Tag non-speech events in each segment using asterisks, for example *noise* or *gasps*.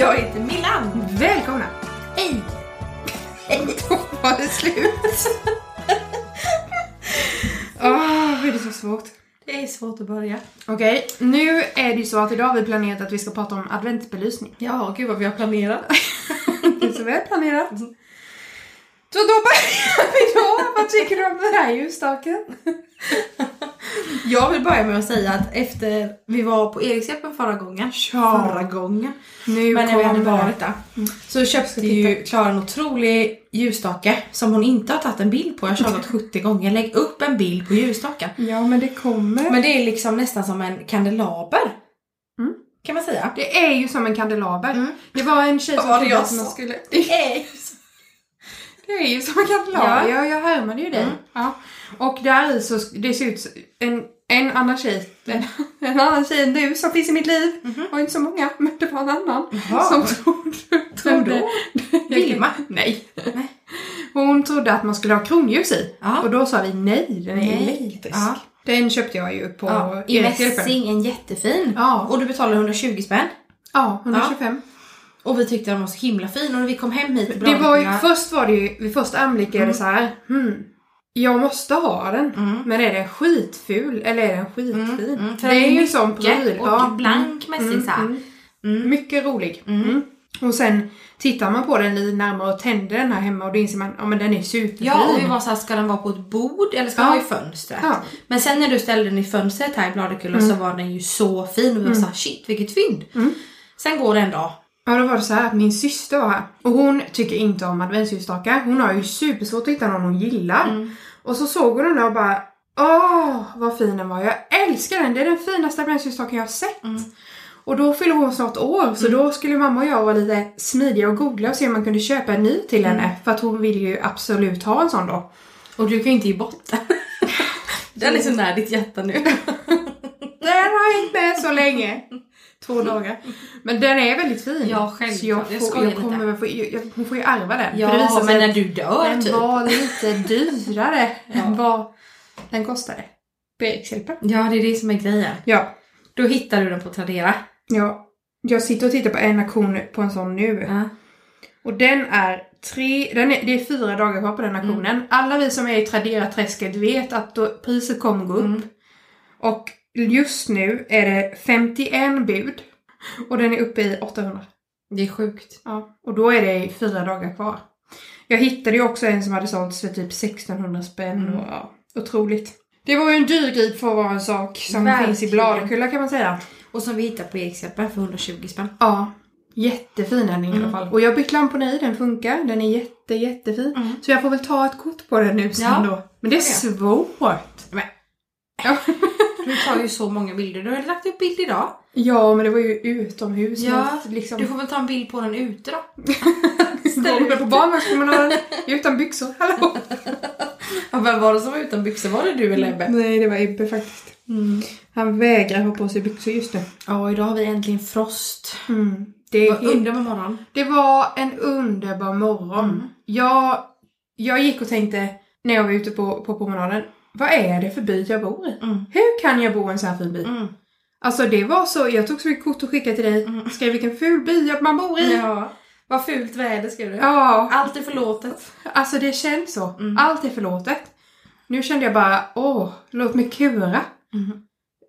Jag heter Millan. Välkomna! Hej! Då *laughs* var det slut. Åh, är det så svårt? Det är svårt att börja. Okej, nu är det ju så att idag har vi planerat att vi ska prata om adventsbelysning. Ja, gud vad vi har planerat. *laughs* Det är så väl planerat. Så då börjar vi då. Vad tycker du om den här ljusstaken? Jag vill börja med att säga att efter vi var på Erikshjälpen förra gången. Ja. Förra gången. Nu Men när vi hade varit där. Så köpte ju Klara en otrolig ljusstake som hon inte har tagit en bild på. Jag har tjatat 70 gånger. Lägg upp en bild på ljusstaken. Ja, men det kommer. Men det är liksom nästan som en kandelaber. Mm. Kan man säga. det är ju som en kandelaber. Mm. Det var en tjej som trodde att man skulle... Det är Det är ju som en kandelaber. Ja. Ja. Jag, härmade ju dig. Mm. Ja. Och där i så det ser ut en, en annan tjej, en, *laughs* en annan tjej än du som finns i mitt liv. Mhm. Och inte så många, *laughs* men det var en annan. Jaha. Som trodde... Trodde? Jag *laughs* Vilma? Nej. Nej. Hon trodde att man skulle ha kronljus i. Ja. Och då sa vi nej, den är Nej. elektrisk. Ja. Den köpte jag ju på Ja, I mässing, en jättefin. Ja. Och du betalade 120 spänn. Ja, 125. Och vi tyckte den var så himla fin. Och när vi kom hem hit Det var ju, först var det ju, vid första anblicken är det så här, hmm, jag måste ha den. Mm. Men är den skitful eller är den skitfin? Mm, mm, det är ju en sån pryl. och blank mässing. Mm, Mm. mm. Mycket rolig. Mm. Mm. Och sen tittar man på den lite närmare och tänder den här hemma och då inser man, ja men den är superfin. Ja, och vi var såhär, ska den vara på ett bord eller ska Ja. den vara i fönstret? Ja. Men sen när du ställde den i fönstret här i Bladekulla så var den ju så fin och vi var såhär, shit vilket fynd. Mm. Sen går det en dag. Ja, då var det så här att min syster var här. Och hon tycker inte om adventsljusstakar. Hon har ju supersvårt att hitta någon hon gillar. Mm. Och så såg hon den där och bara Åh, vad fin den var. Jag älskar den. Det är den finaste adventsljusstaken jag har sett. Mm. Och då fyller hon snart år. Så då skulle mamma och jag vara lite smidiga och googla och se om man kunde köpa en ny till Mm. henne. För att hon vill ju absolut ha en sån då. Och du kan ju inte ge bort den. *laughs* Den är så nära ditt hjärta nu. *laughs* Den har hängt med så länge. Två dagar. Men den är väldigt fin. Ja, självklart. Så jag Jag får, skojar jag kommer väl få, jag, hon får ju ärva den. Ja, För men när du dör Den typ. var lite *laughs* dyrare Ja. än vad den kostade. På Erikshjälpen. Ja, det är det som är grejen. Ja. Då hittar du den på Tradera. ja. Jag sitter och tittar på en auktion på en sån nu. Ja. Och den är tre, den är, det är fyra dagar kvar på den auktionen. Alla vi som är i Tradera-träsket vet att då, priset kommer gå upp. Mm. Och just nu är det 51 bud. Och den är uppe i 800. Det är sjukt. Ja. Och då är det fyra dagar kvar. Jag hittade ju också en som hade sålts för typ 1600 spänn. Mm. Och, ja, otroligt. Det var ju en dyr grip för att vara en sak som Verkligen. finns i Bladekulla kan man säga. Och som vi hittar på Erikshjälpen för 120 spänn. Ja. Jättefin är den i alla Mm. fall. Och jag bytt lamporna i, den funkar. Den är jätte, jättefin. Mm. Så jag får väl ta ett kort på den nu sen Ja. då. Men det är svårt. Men. Ja. Du tar ju så många bilder. Du har lagt upp bild idag. ja, men det var ju utomhus. Ja, liksom... Du får väl ta en bild på den ute då. *laughs* Du på barnvagnspromenaden utan byxor? Hallå? Ja, vem var det som var utan byxor? Var det du eller Ebbe? Nej, det var Ebbe faktiskt. Mm. Han vägrar ha på sig byxor just nu. Ja, idag har vi äntligen frost. Mm. Det, var helt- underbar morgon. det var en underbar morgon. Mm. Jag, jag gick och tänkte när jag var ute på, på promenaden. Vad är det för by jag bor i? Mm. Hur kan jag bo i en sån här fin by? Mm. Alltså det var så, jag tog så mycket kort och skickade till dig. Mm. Skrev vilken ful by man bor i. Ja. Vad fult väder skrev du. Ja, Allt är förlåtet. alltså det känns så. Mm. Allt är förlåtet. Nu kände jag bara, åh, låt mig kura. Mm.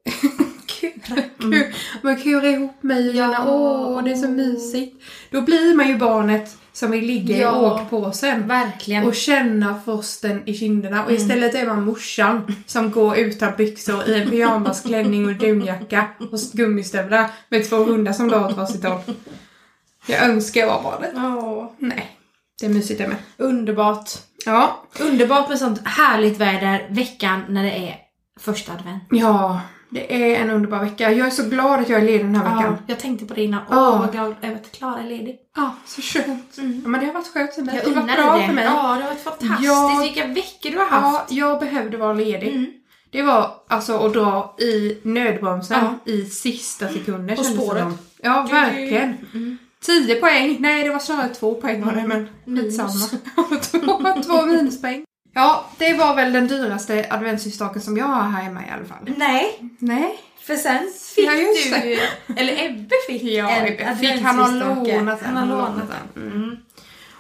*laughs* Kura. Man kura ihop mig och Ja. åh, det är så mysigt. Då blir man ju barnet som vill ligga Ja. i åkpåsen. Verkligen. Och känna frosten i kinderna. Och Mm. istället är man morsan som går utan byxor i en pyjamasklänning och dunjacka och gummistövlar med två hundar som drar åt varsitt håll. Jag önskar jag var barnet. Ja. Nej, det är mysigt det med. Underbart. Ja, Underbart med sånt härligt väder veckan när det är första advent. ja, det är en underbar vecka. Jag är så glad att jag är ledig den här veckan. jag tänkte på det innan. Åh, Ja. vad glad över att Klara är ledig. Ja, så skönt. Mm. Ja, men det har varit skönt för mig. Jag Det har varit bra det. för mig. Ja, det har varit fantastiskt. Jag- Vilka veckor du har Ja, haft. jag behövde vara ledig. Mm. Det var alltså att dra i nödbromsen Ja. i sista sekunder På spåret. Ja, verkligen. Mm. 10 poäng. Nej, det var snarare två poäng var det, men Minus. skitsamma. *laughs* två, två minuspoäng. Ja, det var väl den dyraste adventsljusstaken som jag har här hemma i alla fall. Nej, Nej. för sen fick Ja, du, eller Ebbe fick Ja, en fick han ha adventsljusstake. lånat den. Han har lånat den. Mm.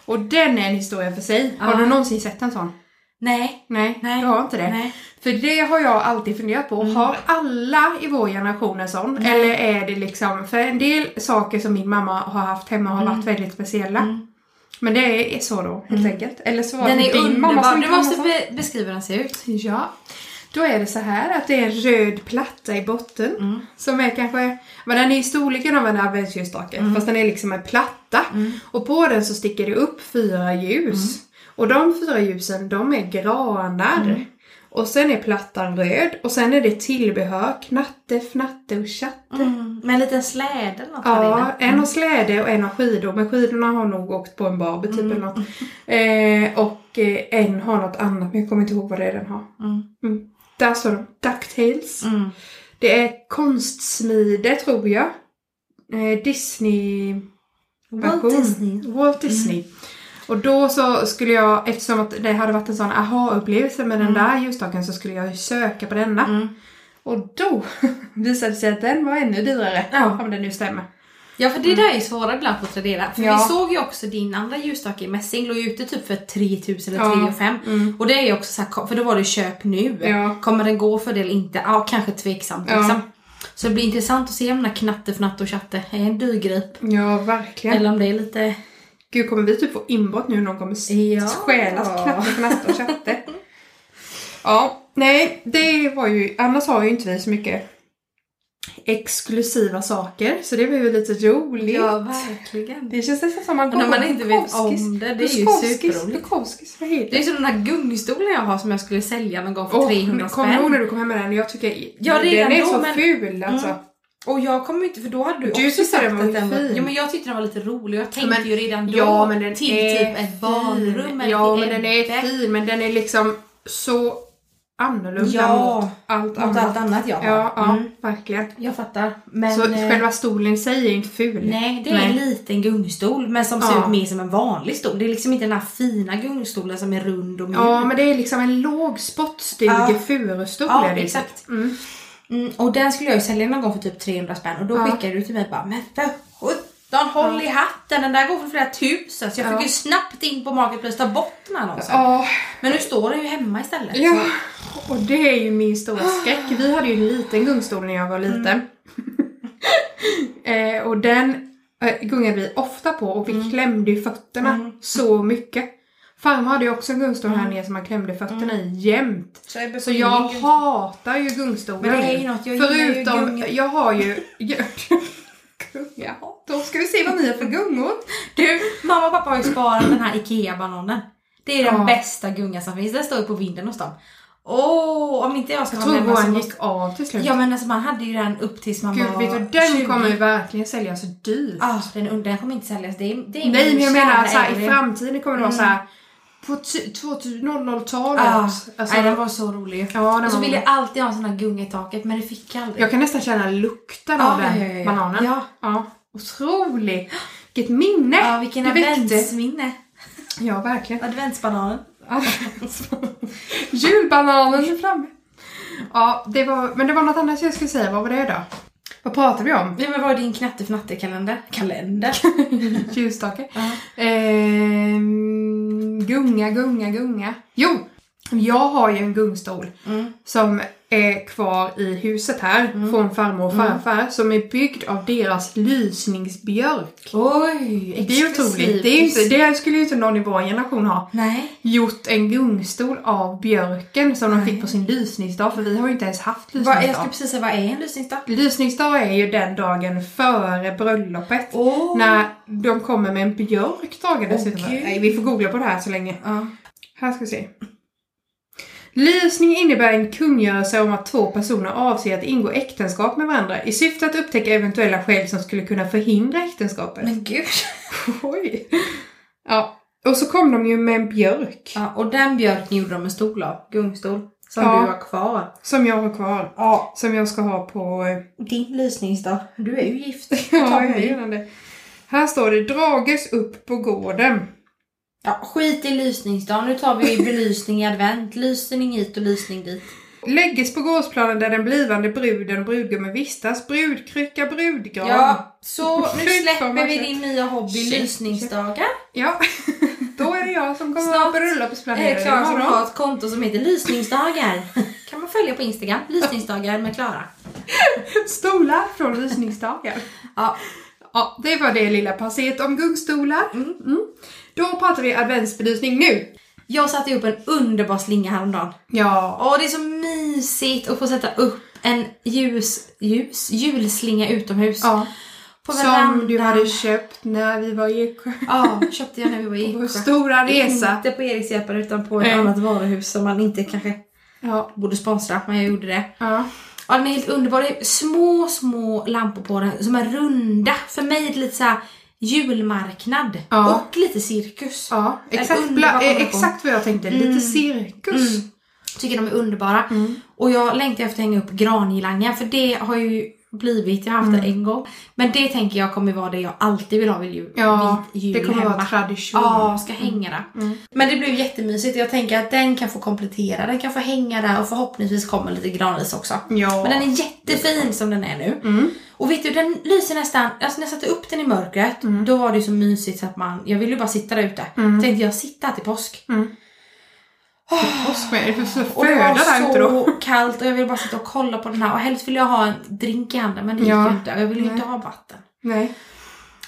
Och den är en historia för sig. Har Ja. du någonsin sett en sån? Nej. Nej, Nej. du har inte det. Nej. För det har jag alltid funderat på. Mm. Har alla i vår generation en sån? Nej. Eller är det liksom, för en del saker som min mamma har haft hemma har Mm. varit väldigt speciella. Mm. Men det är så då, helt enkelt. Eller så var Den det är din mamma som Du måste be- beskriva hur den ser ut. Ja. Då är det så här att det är en röd platta i botten. Mm. Som är kanske, men den är i storleken av en adventsljusstake. Mm. Fast den är liksom en platta. Och på den så sticker det upp fyra ljus. Och de fyra ljusen, de är granar. Och sen är plattan röd. Och sen är det tillbehör, knatte, fnatte och tjatte. Mm. Med en liten släde eller något Ja, en har släde och en har skidor. Men skidorna har nog åkt på en Barbie typ eller något. Eh, och eh, en har något annat, men jag kommer inte ihåg vad det är den har. Mm. Mm. Där står de. Ducktails. Mm. Det är konstsmide tror jag. Eh, Disney... Walt. Disney. Walt Disney. Och då så skulle jag, eftersom att det hade varit en sån aha-upplevelse med den där ljusstaken så skulle jag söka på denna. Mm. Och då *laughs* visade det sig att den var ännu dyrare. Ja. Om det nu stämmer. Ja för det där är ju svårare ibland på Tradera. För Ja. vi såg ju också din andra ljusstake i mässing, låg ute typ för 3000 eller Ja. 3 och 5. Mm. Och det är ju också så här, för då var det köp nu. Ja. Kommer den gå för det eller inte? Ja, kanske tveksamt Ja. liksom. Så det blir intressant att se om den här knatte, fnatte och chatte är en dyrgrip. Ja, verkligen. Eller om det är lite... Gud, kommer vi typ få inbrott nu? Någon kommer Ja. stjäla knatte, fnatte och chatte. *laughs* ja, nej, det var ju... Annars har ju inte vi så mycket exklusiva saker. Så det var ju lite roligt. verkligen. Det känns nästan som man Och går man på inte vet om det, det är ju superroligt. Bukowskis, vad heter Det är som den här gungstolen jag har som jag skulle sälja någon gång för Åh, 300 Kommer du ihåg spänn. när du kom hem med den? Jag tycker Ja, den är då, så men- ful alltså. Mm. Och jag kommer inte, för då hade du, Du också sagt den var att den var fin. Ja men jag tyckte den var lite rolig jag tänkte Men- ju redan då Ja, men den till är typ ett barnrum Ja, men den är fin. Men den är liksom så annorlunda Ja, mot allt Mot annat. allt annat jag har. Ja, ja Mm, verkligen. jag fattar. Men, så eh, själva stolen i sig är inte ful. Nej, det är en liten gungstol men som ser Ja. ut mer som en vanlig stol. Det är liksom inte den här fina gungstolen som är rund och mjuk. Ja, men det är liksom en låg spottstuge Ja. furustol. Ja, exakt. Mm. Mm, och den skulle jag ju sälja någon gång för typ 300 spänn och då Ja. skickade du till mig bara men för sjutton håll i hatten den där går för flera tusen så jag Ja. fick ju snabbt in på Marketplace ta bort den här annonsen. Ja, Men nu står den ju hemma istället. ja. Och det är ju min stora *gasps* skräck. Vi hade ju en liten gungstol när jag var liten. *laughs* eh, och den eh, gungade vi ofta på och vi klämde ju fötterna Mm. så mycket. Farmor hade ju också en gungstol här nere som man klämde fötterna i jämt. så, jag Så jag hatar ju gungstolar. Jag Förutom, gunga. jag har ju... Gunga. Då ska vi se vad ni har för gungor. Du, mamma och pappa har ju sparat den här IKEA-bananen. Det är den Ja. bästa gungan som finns. Den står ju på vinden hos dem. Åh, om inte jag ska Jag ha tror med mig våran måste... gick av till slut. Ja men alltså man hade ju den upp tills man Gud, var vet du, den 20. kommer ju verkligen säljas dyrt. Ah, den, den kommer inte säljas. Det är, det är Nej men jag menar här, i framtiden kommer det vara Mm. så här på 2000-talet. Ah, alltså, nej, den var så rolig. ja, den Och så var- ville jag alltid ha en sån här gunga i taket men det fick jag aldrig. Jag kan nästan känna lukten av Ja, den ja, ja, ja. bananen. Ja. Ja, otroligt. Vilket minne Ja, vilken adventsminne. Ja, verkligen. Adventsbananen. *laughs* Julbananen är framme. Ja, det var, men det var något annat jag skulle säga. Vad var det då? Vad pratar vi om? Ja, men vad är din knatte-fnatte-kalender? Kalender? *laughs* Ljusstake. Ja. Ehm, gunga, gunga, gunga. Jo! Jag har ju en gungstol Mm. som är kvar i huset här från farmor och farfar som är byggd av deras lysningsbjörk. Oj, Det är otroligt. Det, är inte, det skulle ju inte någon i vår generation ha. Nej. Gjort en gungstol av björken som de Nej. fick på sin lysningsdag för vi har ju inte ens haft Vad, jag lysningsdag. skulle precis säga, vad är en lysningsdag? Lysningsdag är ju den dagen före bröllopet. Åh! När de kommer med en björk dragandes gud. Nej, vi får googla på det här så länge. Ja. Här ska vi se. Lysning innebär en kungörelse om att två personer avser att ingå äktenskap med varandra i syfte att upptäcka eventuella skäl som skulle kunna förhindra äktenskapet. Men gud. *laughs* Oj! Ja, och så kom de ju med en björk Ja, och den björken gjorde de en stol av. Gungstol. Som Ja. du har kvar. som jag har kvar. Ja. Som jag ska ha på... eh, Din lysningsdag. Du är ju gift. *laughs* Ja, jag vi. gillar det. Här står det drages upp på gården. Ja, skit i lysningsdag. Nu tar vi belysning i advent. Lysning hit och lysning dit. Lägges på gårdsplanen där den blivande bruden och brudgummen vistas. Brudkrycka, brudgran. Ja, så nu släpper vi din nya hobby Shit. lysningsdagar. Ja. *laughs* Då är det jag som kommer Snart att är bröllopsplanera Klara som har ett konto som heter lysningsdagar. *laughs* kan man följa på Instagram. Lysningsdagar med Klara. Stolar från visningsdagar. Ja, Ja, det var det lilla passet om gungstolar. Mm. Då pratar vi adventsbelysning nu. jag satte upp en underbar slinga häromdagen. Ja. Åh, det är så mysigt att få sätta upp en ljus, ljus, julslinga utomhus. ja. På Som verandan. du hade köpt när vi var i Eksjö. Ja, köpte jag när vi var i *laughs* På vår Eksjö. stora resa. Inte på Erikshjälpen utan på ett Nej. annat varuhus som man inte kanske Ja. borde sponsra, men jag gjorde det. Ja. Ja, den är helt underbar. Det är små, små lampor på den som är runda. För mig är det lite så här julmarknad Ja. och lite cirkus. Ja, exakt, eh, exakt vad jag tänkte. Mm. Lite cirkus. Mm. Tycker de är underbara. Och jag längtar efter att hänga upp grangirlanger för det har ju blivit, jag har haft det en gång. Men det tänker jag kommer vara det jag alltid vill ha vid jul, Ja, vid jul det kommer hemma. vara tradition. Ja, ska hänga där. Men det blev jättemysigt. Jag tänker att den kan få komplettera, den kan få hänga där och förhoppningsvis kommer lite granris också. Ja. Men den är jättefin som den är nu. Mm. Och vet du, den lyser nästan, alltså när jag satte upp den i mörkret, Mm. då var det så mysigt så att man, jag ville ju bara sitta där ute. Tänkte jag sitta här till påsk. Påsk med. Det är för det föda var där ute då. så kallt och jag ville bara sitta och kolla på den här och helst ville jag ha en drink i handen men det gick Ja. ju inte och jag ville ju inte ha vatten. Nej.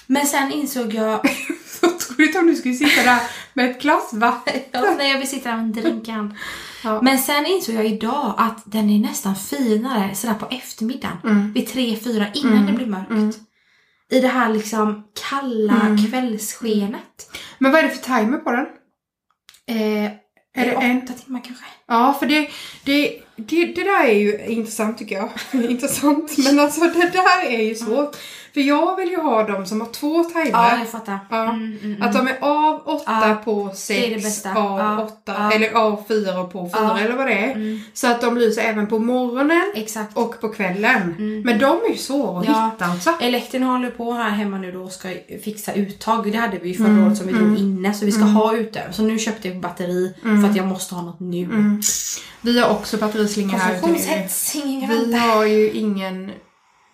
Men sen insåg jag, *laughs* Så troligt om du skulle sitta där med ett glas vatten. *laughs* ja, nej jag vill sitta där med en drink i handen. Ja. Men sen insåg jag idag att den är nästan finare sådär på eftermiddagen. Mm. Vid tre, fyra innan det blir mörkt. I det här liksom kalla Mm. kvällsskenet. Men vad är det för timer på den? Eh, Är det en? åtta timmar kanske? Ja, för det, det, det, det där är ju intressant tycker jag. *laughs* intressant, men alltså det där är ju svårt. För jag vill ju ha dem som har två timer. Ja, jag fattar. Ja. Mm, mm, Att de är av åtta Ja, på det är det sex, bästa. av Ja, åtta, eller av fyra på fyra eller vad det är. Mm. Så att de lyser även på morgonen Exakt. och på kvällen. Mm. Men de är ju svåra att hitta också. Elektrin håller på här hemma nu då och ska fixa uttag. Det hade vi ju förra Mm, året som vi drog inne så vi ska ha ute. Så nu köpte jag batteri för att jag måste ha något nu. Mm. Vi har också batterislinga här ute nu. Vi har ju ingen...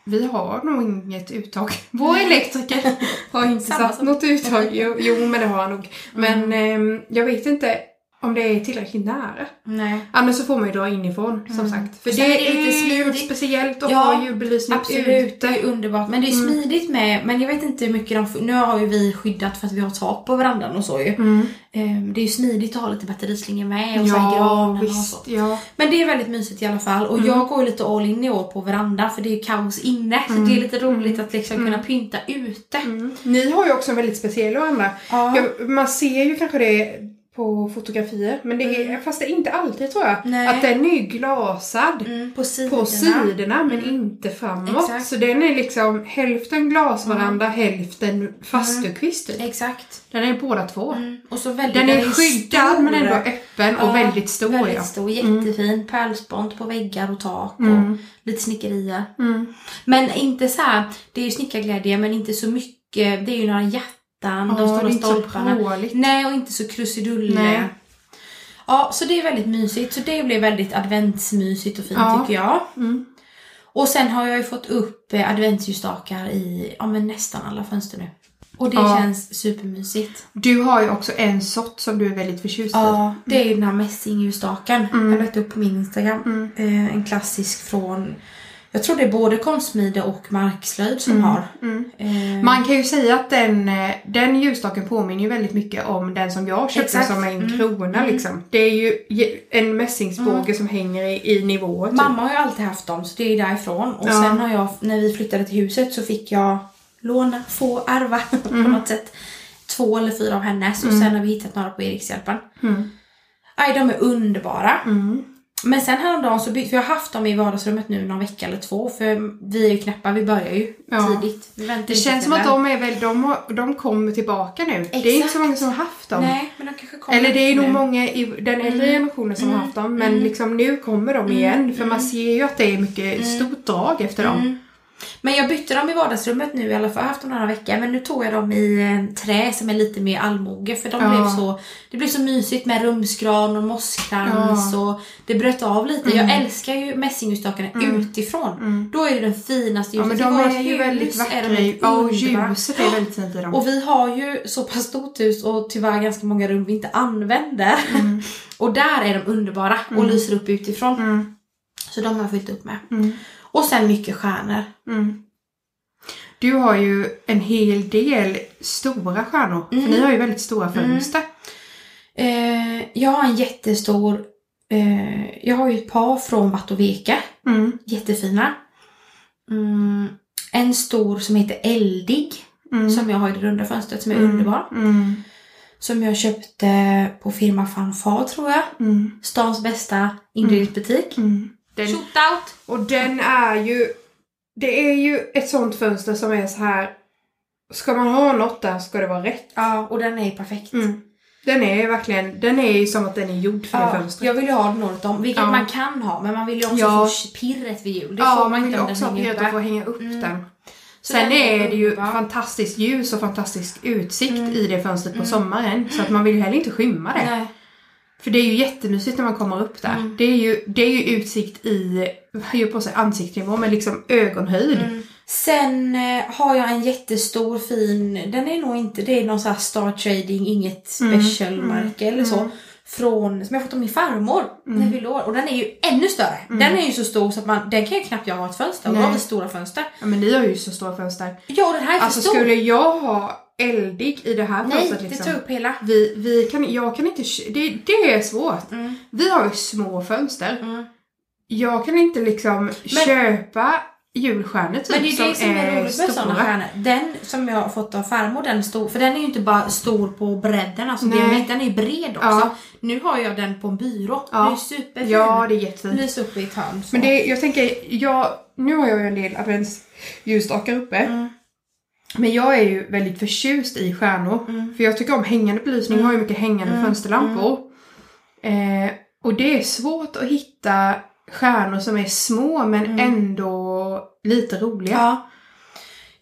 Vi har nog inget uttag. *laughs* Vår elektriker har inte Samma satt som- något uttag. Jo, jo, men det har han nog. Men ehm, jag vet inte om det är tillräckligt nära. Nej. Annars så får man ju dra inifrån som sagt. För det, är det lite är ju smidigt. speciellt att Ja, ha julbelysning Absolut, det ute. är underbart. Men det är smidigt med, men jag vet inte hur mycket de... Nu har ju vi skyddat för att vi har tak på verandan och så ju. Mm. Ehm, Det är ju smidigt att ha lite batterislingor med och så här Ja, granen och så. Ja. Men det är väldigt mysigt i alla fall. Och jag går ju lite all in i år på verandan för det är ju kaos inne. Så det är lite roligt att liksom kunna pynta ute. Mm. Ni har ju också en väldigt speciell varandra. Ja. Ja, man ser ju kanske det på fotografier, men det är, fast det är inte alltid tror jag. Nej. Att den är glasad. Mm, på sidorna. på sidorna men inte framåt. Exakt. Så den är liksom hälften glasveranda, hälften fastukvist. typ. Exakt. Den är båda två. Mm. Och så väldigt, Den är skyddad stor. men ändå öppen och Ja, väldigt stor. Väldigt ja. stor, jättefin. Pärlspont på väggar och tak och Mm. lite snickerier. Mm. Men inte så här, det är ju snickarglädje men inte så mycket. Det är ju några hjärtan, de Ja, det stora stolparna. Nej, och inte så krusidulle. Nej. Ja, så det är väldigt mysigt. Så det blev väldigt adventsmysigt och fint Ja. tycker jag. Mm. Och sen har jag ju fått upp eh, adventsljusstakar i ja, men nästan alla fönster nu. Och det Ja. känns supermysigt. Du har ju också en sort som du är väldigt förtjust i. Ja, det är ju den här mässingljusstaken. Mm. Jag lagt upp på min Instagram. Eh, en klassisk från, jag tror det är både konstsmide och markslöjd som har. Mm. Eh, Man kan ju säga att den, eh, den ljusstaken påminner ju väldigt mycket om den som jag köpte Exakt. som en Mm. krona liksom. Det är ju en mässingsbåge som hänger i, i nivåer. Typ. Mamma har ju alltid haft dem så det är därifrån. Och Ja. sen har jag, när vi flyttade till huset så fick jag låna, få, ärva *laughs* på något sätt. Två eller fyra av hennes och sen har vi hittat några på Erikshjälpen. Mm. Aj, de är underbara. Mm. Men sen häromdagen så bytte, för jag har haft dem i vardagsrummet nu någon vecka eller två för vi är ju knäppa, vi börjar ju Ja. tidigt. Det känns som att de är väl, de, de kommer tillbaka nu. Det är inte så många som har haft dem. Nej, men de kanske kommer Eller det är nu. nog många i den äldre generationen som har haft dem. Men liksom nu kommer de igen. För man ser ju att det är mycket stort drag efter dem. Mm. Men jag bytte dem i vardagsrummet nu i alla fall. Jag har haft dem några veckor. Men nu tog jag dem i eh, trä som är lite mer allmoge. För de Ja. blev så, det blev så mysigt med rumsgran och mosskrans. Och det bröt av lite. Jag älskar ju mässingljusstakarna utifrån. Då är det den finaste Ja ljuset. men Det de är ju väldigt vackra. Ja och ljuset är väldigt fint i dem. Och vi har ju så pass stort hus och tyvärr ganska många rum vi inte använder. *laughs* och där är de underbara och lyser upp utifrån. Mm. Så de har jag fyllt upp med. Mm. Och sen mycket stjärnor. Mm. Du har ju en hel del stora stjärnor. Mm. För ni har ju väldigt stora fönster. Eh, jag har en jättestor... Eh, jag har ju ett par från Vattoveka. Mm. Jättefina. Mm, en stor som heter Eldig. Mm. Som jag har i det runda fönstret som är underbar. Mm. Som jag köpte på firma Fanfar tror jag. Mm. Stans bästa inredningsbutik. Mm. Den, Shootout! och den är ju... Det är ju ett sånt fönster som är så här. Ska man ha något där ska det vara rätt. Ja, och den är perfekt. Mm. Den är verkligen... Den är ju som att den är gjord för det Ja, fönstret. jag vill ju ha den året om, vilket Ja. man kan ha, men man vill ju också Ja. få pirret vid jul. Det Ja, man vill inte ju också ha pirret att få hänga upp Mm. den. Så Sen den är det ju fantastiskt ljus och fantastisk utsikt Mm. i det fönstret på sommaren. Så att man vill ju heller inte skymma det. Nej. För det är ju jättemysigt när man kommer upp där. Mm. Det, är ju, det är ju utsikt i, jag på säga ansiktsnivå, men liksom ögonhöjd. Mm. Sen eh, har jag en jättestor fin, den är nog inte, det är någon sån här Star Trading, inget Mm. specialmärke eller så. Från, som jag fått av min farmor när jag fyllde år. Och den är ju ännu större. Den är ju så stor så att man, den kan ju knappt jag ha ett fönster. Och då har vi stora fönster. Ja, men ni har ju så stora fönster. Ja, och den här är för Alltså stor. skulle jag ha eldig i det här Nej, fönstret det liksom. tar upp hela. Vi, vi kan, jag kan inte, det, det är svårt. Mm. Vi har ju små fönster. Mm. Jag kan inte liksom köpa julstjärnor typ Men det är som, det som är roligt med stora. sådana stjärnor. Den som jag har fått av farmor, den stor, för den är ju inte bara stor på bredden, alltså Nej. den är bred också. Ja. Nu har jag den på en byrå. Ja. Den är superfin. Ja, det är jättefint. Lyser upp i ett hörn. Men det, jag tänker, jag, nu har jag ju en del adventsljusstakar uppe. Mm. Men jag är ju väldigt förtjust i stjärnor. Mm. För jag tycker om hängande belysning, jag har ju mycket hängande Mm. fönsterlampor. Eh, och det är svårt att hitta stjärnor som är små men Mm. ändå lite roliga. Ja.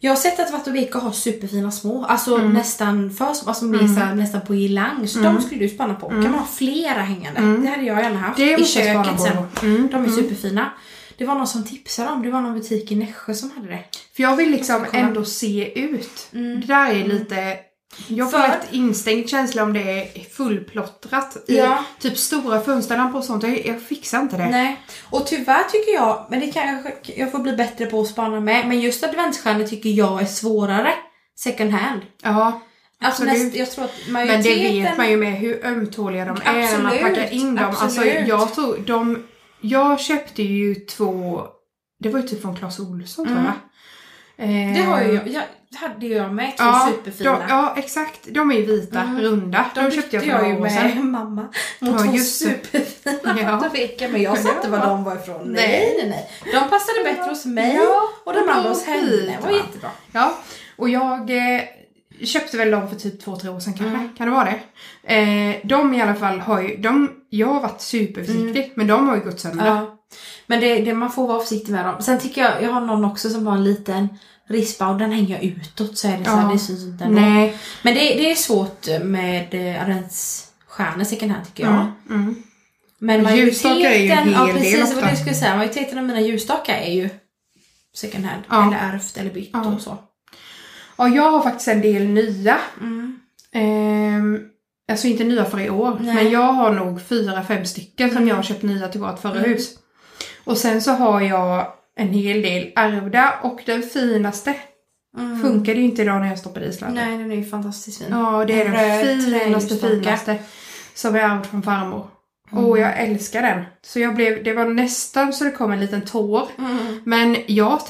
Jag har sett att Vattovika har superfina små, alltså Mm. nästan för små, alltså mer så här, nästan på girlang. Så de skulle du spanna på. Kan man ha flera hängande? Det hade jag gärna haft. Mm. Det I köket spana sen. Mm. De är superfina. Det var någon som tipsade om, det var någon butik i Nässjö som hade det. För jag vill liksom kolla. ändå se ut. Mm. Det där är lite... Jag får För- lätt instängd känsla om det är fullplottrat. I Ja. typ stora fönsterlampor och sånt. Jag, jag fixar inte det. Nej, och tyvärr tycker jag, men det kanske jag får bli bättre på att spana med, men just adventsstjärnor tycker jag är svårare second hand. Ja, Alltså Absolut. näst, jag tror att men majoriteten... det vet man ju med hur ömtåliga de är när man Absolut, packar in dem. Alltså absolut. jag tror de... Jag köpte ju två... Det var ju typ från Clas Ohlson tror jag. Mm. Eh, Det har ju jag, jag det hade jag med, två Ja, superfina. de, ja, exakt. De är ju vita, Mm. runda. De, köpte jag för några år med *laughs* mamma. Mot Ja, två just det. superfina Ja. Vattoveka, men jag sa inte var de var ifrån. Nej. Nej, nej. De passade bättre hos mig Ja, och de andra hos henne. Det var va? jättebra. Ja, och jag eh, köpte väl dem för typ två, tre år sedan kanske. Mm. Kan det vara det? Eh, de i alla fall har ju, de, jag har varit superförsiktig, men de har ju gått sönder. Mm. Ja. Men det, det, man får vara försiktig med dem. Sen tycker jag, jag har någon också som har en liten rispa och den hänger jag utåt så är det så här, Ja. det syns inte ändå. Nej. Men det, det är svårt med eh, adventsstjärnor second hand tycker jag. Mm, mm. Men ljusstakar är ju en majoriteten, ja precis vad skulle säga, majoriteten av mina ljusstakar är ju second hand. Ja. Eller ärvt eller bytt Ja. och så. Ja, jag har faktiskt en del nya. Mm. Ehm, alltså inte nya för i år, Nej. men jag har nog fyra, fem stycken som Mm. jag har köpt nya till vårt förra Mm. hus. Och sen så har jag en hel del ärvda och den finaste Mm. funkade ju inte idag när jag stoppade i sladden. Nej, den är ju fantastiskt fin. Ja, det är En den finaste, finaste som jag ärvt från farmor. Mm. Och jag älskar den. Så jag blev, det var nästan så det kom en liten tår. Mm. Men jag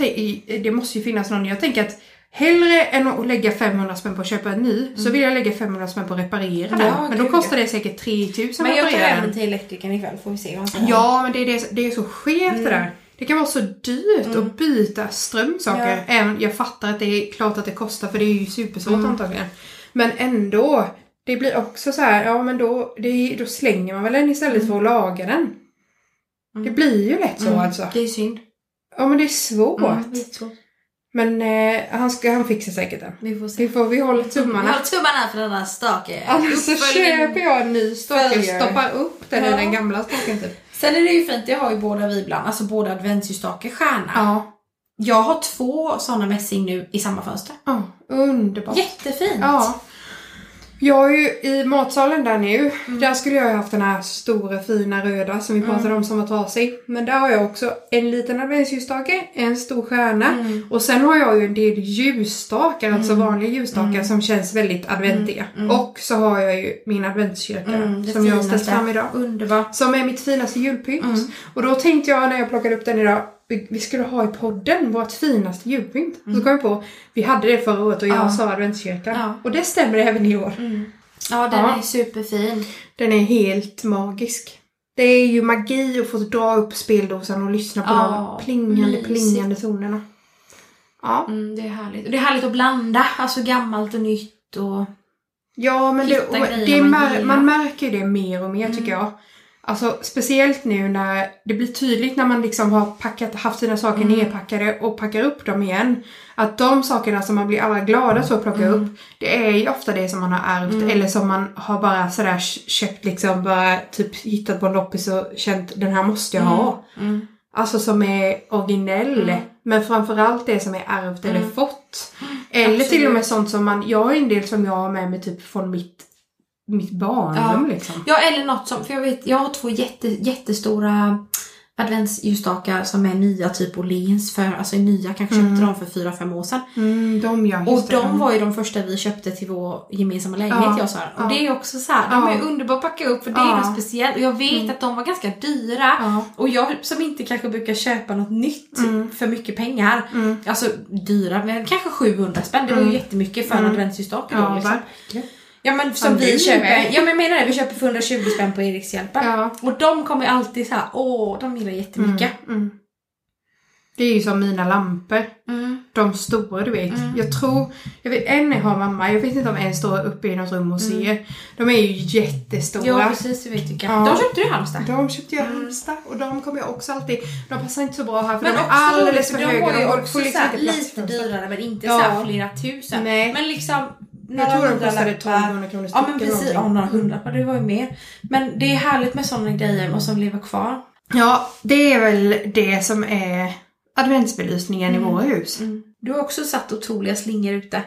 det måste ju finnas någon, jag tänker att hellre än att lägga 500 spänn på att köpa en ny så vill jag lägga 500 spänn på att reparera den. Ja, Men då kostar det säkert 3000 Men att jag tar reparera även till elektrikern ikväll får vi se vad han säger. Ja, men det är, det, det är så skevt det där. Det kan vara så dyrt att byta strömsaker. Mm. Ja. Även, jag fattar att det är klart att det kostar för det är ju supersvårt Mm. antagligen. Men ändå. Det blir också så här, ja men då, det, då slänger man väl den istället för att laga den. Det blir ju lätt så Mm, alltså. Det är synd. Ja men det är svårt. Mm, jättesvårt. Men eh, han, ska, han fixar säkert det. Vi får se. Vi, får, vi håller Vi tummarna. har tummarna för den där stake. Annars så Uppföljning. köper jag en ny stake och stoppar upp den i Ja. den gamla staken typ. Sen är det ju fint, det har ju båda vi ibland, alltså båda adventsljusstake stjärna. Ja. Jag har två sådana mässing nu i samma fönster. ja. Underbart. Jättefint! Ja. Jag har ju i matsalen där nu, där skulle jag ju haft den här stora fina röda som vi pratade om som var trasig. Men där har jag också en liten adventsljusstake, en stor stjärna. Och sen har jag ju en del ljusstakar, alltså vanliga ljusstakar som känns väldigt adventiga. Och så har jag ju min adventskyrka Mm, som jag har ställt fram idag. Underbart. Som är mitt finaste julpynt. Och då tänkte jag när jag plockade upp den idag, vi skulle ha i podden vårt finaste julpynt. Så kom jag på, vi hade det förra året och jag Ja. sa adventskyrkan. Ja. Och det stämmer även i år. Ja, den Ja. är superfin. Den är helt magisk. Det är ju magi att få dra upp speldosan och lyssna på Ja, de plingande, plingande tonerna. Ja. Mm, det är härligt. Det är härligt att blanda, alltså gammalt och nytt och... Ja, men det, det man man, märker ju det mer och mer tycker jag. Alltså speciellt nu när det blir tydligt när man liksom har packat, haft sina saker nerpackade och packar upp dem igen. Att de sakerna som man blir allra gladast för att plocka upp, det är ju ofta det som man har ärvt eller som man har bara sådär köpt liksom, bara typ hittat på en loppis och känt den här måste jag ha. Mm. Alltså som är originell. Men framförallt det som är ärvt eller fått. Eller till och med sånt som man, jag har en del som jag har med mig typ från mitt, mitt barndom liksom. Ja, eller något som, för jag vet, jag har två jätte, jättestora adventsljusstakar som är nya typ Åhléns för, alltså nya, kanske köpte de för fyra fem år sedan. Mm, de ja, Och just det. de var ju de första vi köpte till vår gemensamma lägenhet Ja, jag och Sara. Och ja. det är också så här, de Ja. är underbara att packa upp för det är Ja. Mm. något speciellt. Och jag vet att de var ganska dyra. Ja. Och jag som inte kanske brukar köpa något nytt Mm. för mycket pengar. Mm. Alltså dyra, men kanske 700 spänn. Det var ju jättemycket för en Mm. adventsljusstake då Ja, liksom. Ja men som Ja, vi köper, med. ja men jag menar det, vi köper för 120 spänn på Erikshjälpen. Ja. Och de kommer ju alltid så här, åh, de gillar jättemycket. Mm. Det är ju som mina lampor. Mm. De stora du vet. Jag tror, jag vet en har mamma, jag vet inte om en står uppe i något rum och ser. De är ju jättestora. Ja precis, du vet vilka. Ja. De köpte du i Halmstad. De köpte jag i Halmstad och de kommer jag också alltid, de passar inte så bra här för Men de är också alldeles roligt, för för de höga. var ju också får liksom lite dyrare men inte Ja. så flera tusen. Nej. Men liksom Jag tror de kostade hundralappar. 1200 kronor Ja men precis, ja några hundralappar, det var ju mer. Men det är härligt med sådana grejer och som lever kvar. Ja, det är väl det som är adventsbelysningen i våra hus. Du har också satt otroliga slingor ute.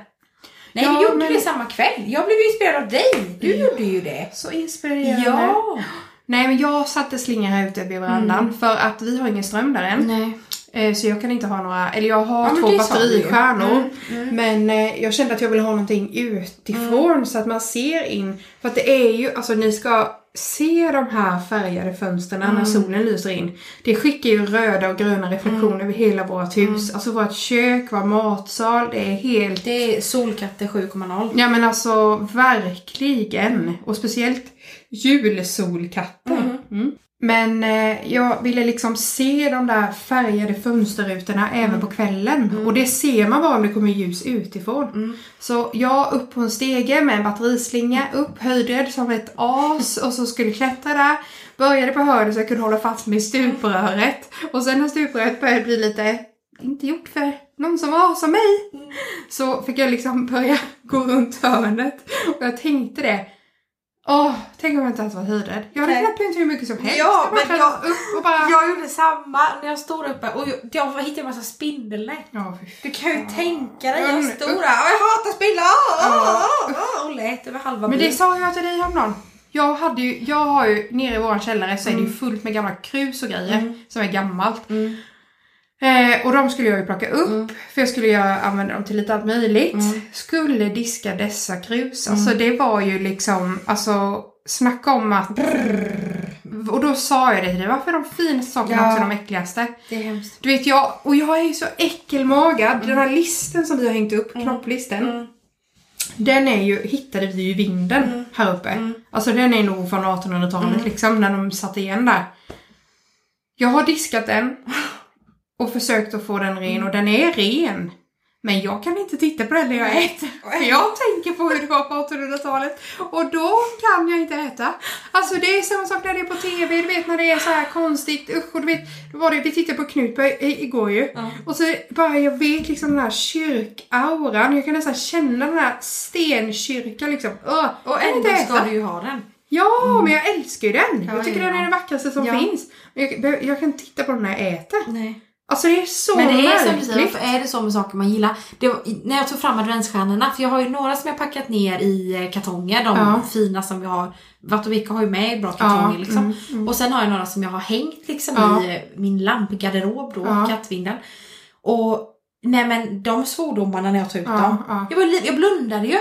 Nej, Ja, du gjorde men- det samma kväll. Jag blev inspirerad av dig. Du gjorde ju det. Så inspirerande. Ja. Nej men jag satte slingor här ute vid verandan för att vi har ingen ström där än. Nej. Eh, Så jag kan inte ha några, eller jag har Ja, två batteristjärnor. Mm, Men eh, jag kände att jag ville ha någonting utifrån så att man ser in. För att det är ju, alltså ni ska se de här färgade fönstren när Mm. solen lyser in. Det skickar ju röda och gröna reflektioner Mm. över hela vårt hus. Alltså vårt kök, vår matsal, det är helt Det är Solkatter 7,0. Ja men alltså verkligen. Och speciellt julsolkatter. Mm. Men eh, jag ville liksom se de där färgade fönsterrutorna även på kvällen. Och det ser man bara om det kommer ljus utifrån. Så jag upp på en stege med en batterislinga, upp höjdrädd som ett as och så skulle klättra där. Började på hörnet så jag kunde hålla fast mig i stupröret. Och sen när stupröret började bli lite, inte gjort för någon som var som mig. Så fick jag liksom börja gå runt hörnet. Och jag tänkte det. Åh, tänk om jag inte ens var höjdrädd. Jag hade kunnat plynt hur mycket som helst. Ja, jag men klättrade upp och bara... Jag gjorde samma när jag stod uppe och jag, jag hittade en massa spindelnät. Fan. Du kan ju tänka dig, jag Mm. stod där och jag hatar spindlar! Ja. Ah, Och lät över halva Men det sa jag till dig häromdagen. Jag, hade ju, jag har ju nere i vår källare så är det ju fullt med gamla krus och grejer som är gammalt. Mm. Eh, och de skulle jag ju plocka upp för jag skulle ju använda dem till lite allt möjligt. Skulle diska dessa krus. Alltså det var ju liksom, alltså snacka om att... Och då sa jag det till dig, varför är de finaste sakerna Ja. också de äckligaste? Det är hemskt. Du vet jag, och jag är ju så äckelmagad. Den här listen som vi har hängt upp, knopplisten. Mm. Den är ju, hittade vi ju i vinden här uppe. Alltså den är nog från 1800-talet liksom, när de satt igen där. Jag har diskat den och försökt att få den ren och den är ren. Men jag kan inte titta på den när jag äter. För jag tänker på hur det var på 1800-talet. Och då kan jag inte äta. Alltså det är samma sak när det är på TV, du vet när det är så här konstigt. Usch, och du vet, då var det, vi tittade på Knutby igår ju. Ja. Och så bara, jag vet liksom den här kyrkauran. Jag kan nästan känna den här stenkyrkan liksom. Öh, Och ändå ska du ju ha den. Ja, men jag älskar ju den. Ja, jag tycker ja, den är det vackraste som Ja. finns. Jag, jag kan titta på den när jag äter. Nej. Alltså det är så Men det är som du märkligt. säger, varför är det så med saker man gillar? Var, när jag tog fram adventsstjärnorna, för jag har ju några som jag packat ner i eh, kartonger, de Ja. fina som vi har. Vilka har ju med bra kartonger Ja, liksom. mm, mm. Och sen har jag några som jag har hängt liksom Ja. i eh, min lampgarderob då, Ja. kattvinden. Och nej men de svordomarna när jag tog ut dem. ja. Jag, var, jag blundade ju.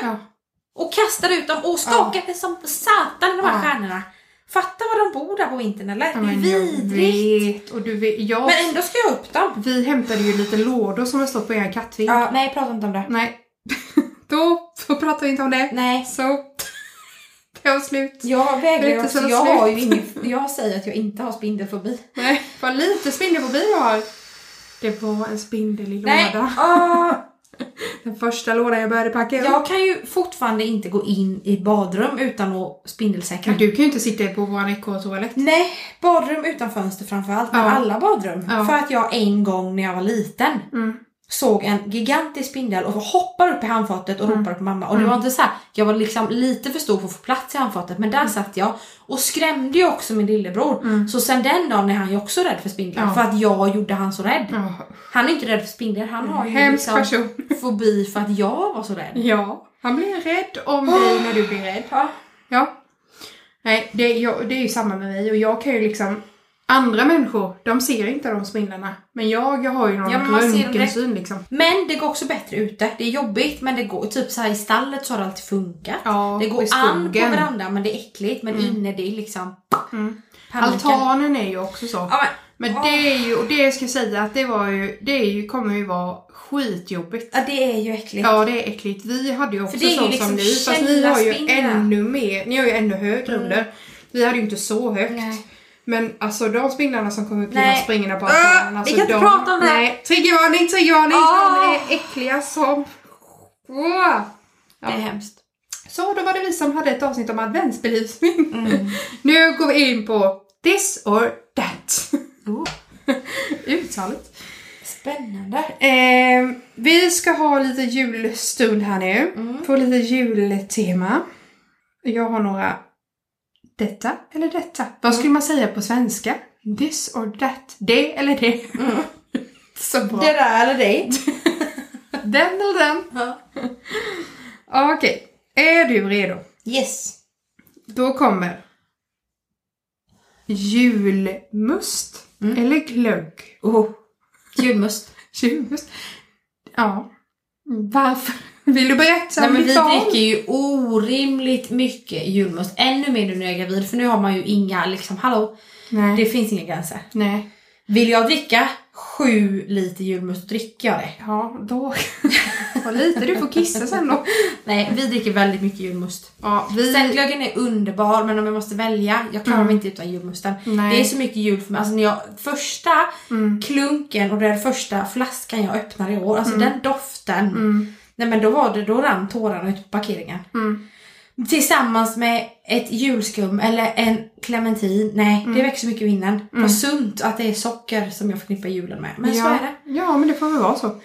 Och kastade ut dem och skakade som satan i de här Ja. stjärnorna. Fatta vad de bor där på vintern eller? Ja, det är vidrigt. vet. Och du vet, jag, Men ändå ska jag upp dem. Vi hämtade ju lite lådor som har stått på er kattvind. Ja, nej prata inte om det. Nej. *laughs* Då, då pratar vi inte om det. Nej. Så. *laughs* Det var slut. Jag vägrar också. så Jag, har ju ingen, *laughs* jag säger att jag inte har spindelfobi. Nej, vad lite spindelfobi jag har. Det var en spindel i Nej. låda. *laughs* Den första lådan jag började packa upp. jag kan ju fortfarande inte gå in i badrum utan att spindelsäkra. Men du kan ju inte sitta på vår ekorrtoalett. Nej, badrum utan fönster framförallt. Men Ja. alla badrum. Ja. För att jag en gång när jag var liten Mm. Såg en gigantisk spindel och hoppar upp i handfatet och Mm. ropar på mamma. Och det var inte så här, jag var liksom lite för stor för att få plats i handfatet men där satt jag och skrämde ju också min lillebror. Mm. Så sen den dagen är han ju också rädd för spindlar Ja. för att jag gjorde han så rädd. Ja. Han är inte rädd för spindlar, han har ju Hemsk liksom person. fobi för att jag var så rädd. Ja. Han blir rädd om dig när du blir rädd. Ja. Ja. Nej, det, jag, det är ju samma med mig och jag kan ju liksom Andra människor, de ser inte de spindlarna. Men jag, jag har ju någon Ja, röntgensyn liksom. Men det går också bättre ute. Det är jobbigt men det går, typ så här i stallet så har det alltid funkat. Ja, det går an på verandan men det är äckligt. Men inne det är liksom Mm. Altanen är ju också så. Ja, men, Men det är ju, och det ska jag säga att det var ju, det är ju, kommer ju vara skitjobbigt. ja, det är ju äckligt. Ja det är äckligt. Vi hade ju också ju så liksom som ni, fast ni har ju ännu mer, ni har ju ännu högre Mm. under. Vi hade ju inte så högt. Nej. Men alltså de spindlarna som kommer upp genom springorna på Äh, altanen. vi Alltså, kan inte de, prata om det. Nej, triggervarning, triggervarning! Åh. De är äckliga som... Åh. Det är hemskt. Så då var det vi som hade ett avsnitt om adventsbelysning. Mm. *laughs* nu går vi in på this or that. Oh, *laughs* Uttalet. spännande. Eh, vi ska ha lite julstund här nu. Mm. Få lite jultema. Jag har några detta eller detta. Vad skulle man säga på svenska? This or that. Det eller det. Mm. Så bra. Det där eller dig. *laughs* Den eller den. Ja. Okej. Är du redo? Yes. Då kommer julmust Mm. eller glögg. Oh. Julmust. *laughs* Julmust. Ja. Varför? Vill du berätta Nej, men vi dricker ju orimligt mycket julmust. Ännu mer nu när jag är gravid för nu har man ju inga liksom, hallå, Nej. det finns inga gränser. Nej. Vill jag dricka sju liter julmust, dricker jag det. Ja, då... *laughs* Vad lite du får kissa sen då. *laughs* Nej, vi dricker väldigt mycket julmust. Ja, vi... Ställglöggen är underbar men om jag måste välja, jag klarar mig inte utan julmusten. Nej. Det är så mycket jul för mig. Alltså när jag, första Mm. klunken och den första flaskan jag öppnade i år, alltså den doften. Mm. Nej men då var det, då rann tårarna ut på parkeringen. Mm. Tillsammans med ett julskum eller en clementin. Nej, Mm. det växer mycket i vinden. Vad sunt att det är socker som jag förknippar julen med. Men så ja. är det. Ja, men det får väl vara så.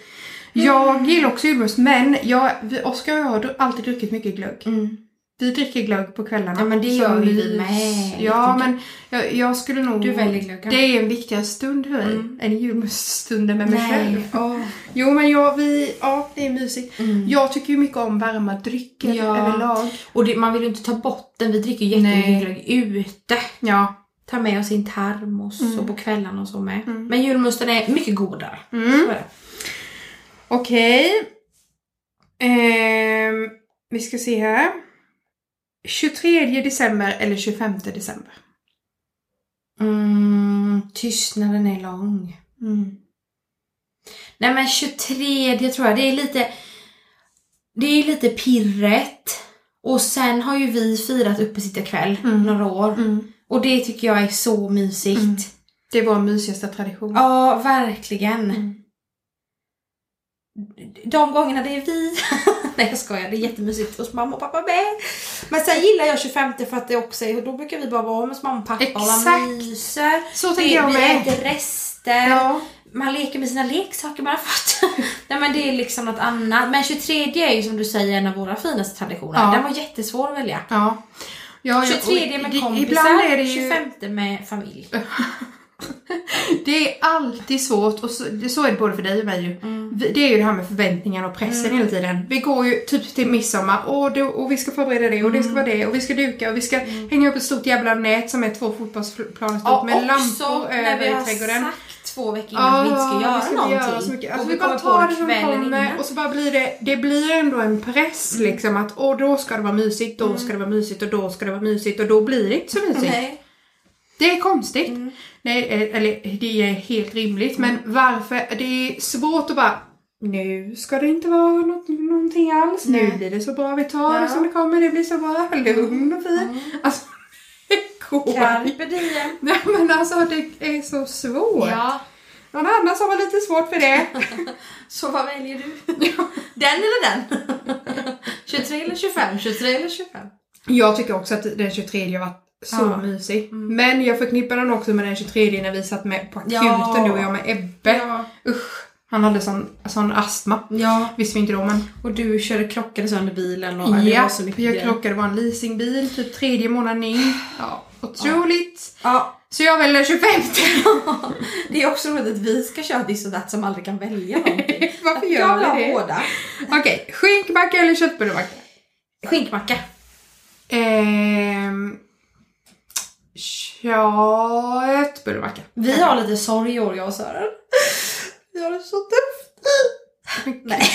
Jag gillar också julmust, men jag, Oskar och jag har alltid druckit mycket glögg. Mm. Vi dricker glögg på kvällarna. Ja, men det gör ju vi med. Ja, men jag, jag skulle nog... Du väljer glöggen. Det är en viktigare stund för mig Mm. än julmuststunden med mig själv. Nej. Åh. Jo, men jag, vi... Ja, det är mysigt. Mm. Jag tycker ju mycket om varma drycker Ja. överlag. Och det, man vill ju inte ta bort den. Vi dricker ju jättemycket glögg ute. Ja. Tar med oss sin termos Mm. och på kvällarna och så med. Mm. Men julmusten är mycket godare. Mm. Okej. Ehm, vi ska se här. 23 december eller 25 december? Mm, tystnaden är lång. Nej men 23 tror jag, det är lite... Det är lite pirret. Och sen har ju vi firat uppesittarkväll Mm. några år. Mm. Och det tycker jag är så mysigt. Mm. Det är vår mysigaste tradition. Ja, verkligen. Mm. De gångerna det är vi *laughs* *laughs* Nej jag skojar, det är jättemysigt hos mamma och pappa med. Men sen gillar jag 25 för att det också är, då brukar vi bara vara hos mamma och pappa och man Exakt. myser. Så Det- tänker jag vi med. äter rester. Ja. Man leker med sina leksaker man har fått. *laughs* Nej men det är liksom något annat. Men 23 är ju som du säger en av våra finaste traditioner. Ja. Den var jättesvår att välja. Ja. Ja, ja, 23 och med kompisar, Ibland är det ju... 25 med familj. *laughs* *laughs* Det är alltid svårt och så, så är det både för dig och mig ju. Mm. Vi- Det är ju det här med förväntningar och pressen hela tiden. Vi går ju typ till midsommar och, det, och vi ska förbereda det och det ska Mm. vara det och vi ska duka och vi ska hänga upp ett stort jävla nät som är två fotbollsplaner stort Ja, med lampor när över vi har i trädgården. sagt två veckor innan att vi inte ska göra vi ska någonting. göra så mycket. Alltså, och vi, vi bara tar det som kommer och så bara blir det, det blir ändå en press liksom att och då ska det vara mysigt, då ska det vara mysigt och då ska det vara mysigt och då blir det inte så mysigt. Nej. Det är konstigt. Mm. Nej, eh, eller det är helt rimligt. Men varför? Det är svårt att bara nu ska det inte vara något, någonting alls. Nu Nej. blir det så bra. Vi tar det Ja. som det kommer. Det blir så bra. *laughs* Lugn och fin. Mm. Alltså, *laughs* det går. Carpe diem. *laughs* Nej men alltså det är så svårt. Ja, Någon annan som har lite svårt för det. så vad väljer du? Den eller den? 23 eller 25? 23 eller 25? Jag tycker också att den 23 har varit så Ja. mysig. Men jag förknippar den också med den 23 när vi satt med på akuten Ja. du och jag med Ebbe. Ja. Usch. Han hade sån, sån astma. ja. Visste vi inte då men. Och du körde krockade sönder bilen och det Ja, var så mycket jag krockade, det var en leasingbil, typ tredje månaden in. Ja, otroligt. Ja, Så jag väljer 25. *laughs* det är också roligt att vi ska köra diss och datt som aldrig kan välja någonting. *laughs* Varför jag gör ha vi det? båda. Okej, skinkmacka eller köttbullemacka? Skinkmacka. Ehm... Köttbullemacka. Vi har lite sorg i år jag och Sören. Vi har det så tufft. Nej. *laughs*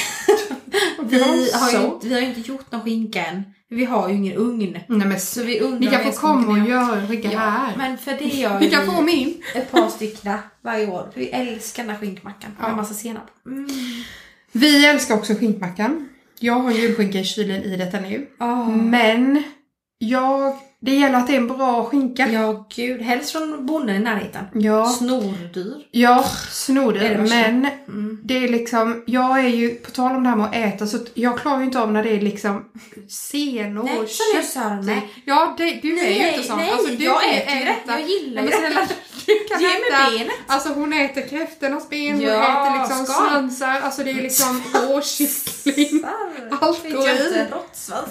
Vi har, ju inte, vi har ju inte gjort någon skinka än. Vi har ju ingen ugn. Nej men Så vi undrar ni om kan få komma och göra en skicka Ja, här. men för det gör Ni kan få vi min. ett par stycken varje år. Vi älskar den här skinkmackan Ja. med massa senap. Mm. Vi älskar också skinkmackan. Jag har julskinka i kylen i detta nu. Oh. Men jag... Det gäller att det är en bra skinka. Ja gud, helst från bonden i närheten. Ja. Snordyr. Ja, snor Det är det. Men Mm. det är liksom, jag är ju, på tal om det här med att äta, så jag klarar ju inte av när det är liksom senor Nej, är kött. Sören med. Ja, det, du är ju Nej, inte sån. nej, alltså, du jag äter ju det. Jag gillar Nej, ju men det. snälla, du kan Ge äta. benet. Alltså hon äter kräftornas ben, hon Ja, äter liksom skal. svansar, alltså det är liksom *laughs* råkyckling. Allt går i. råttsvans?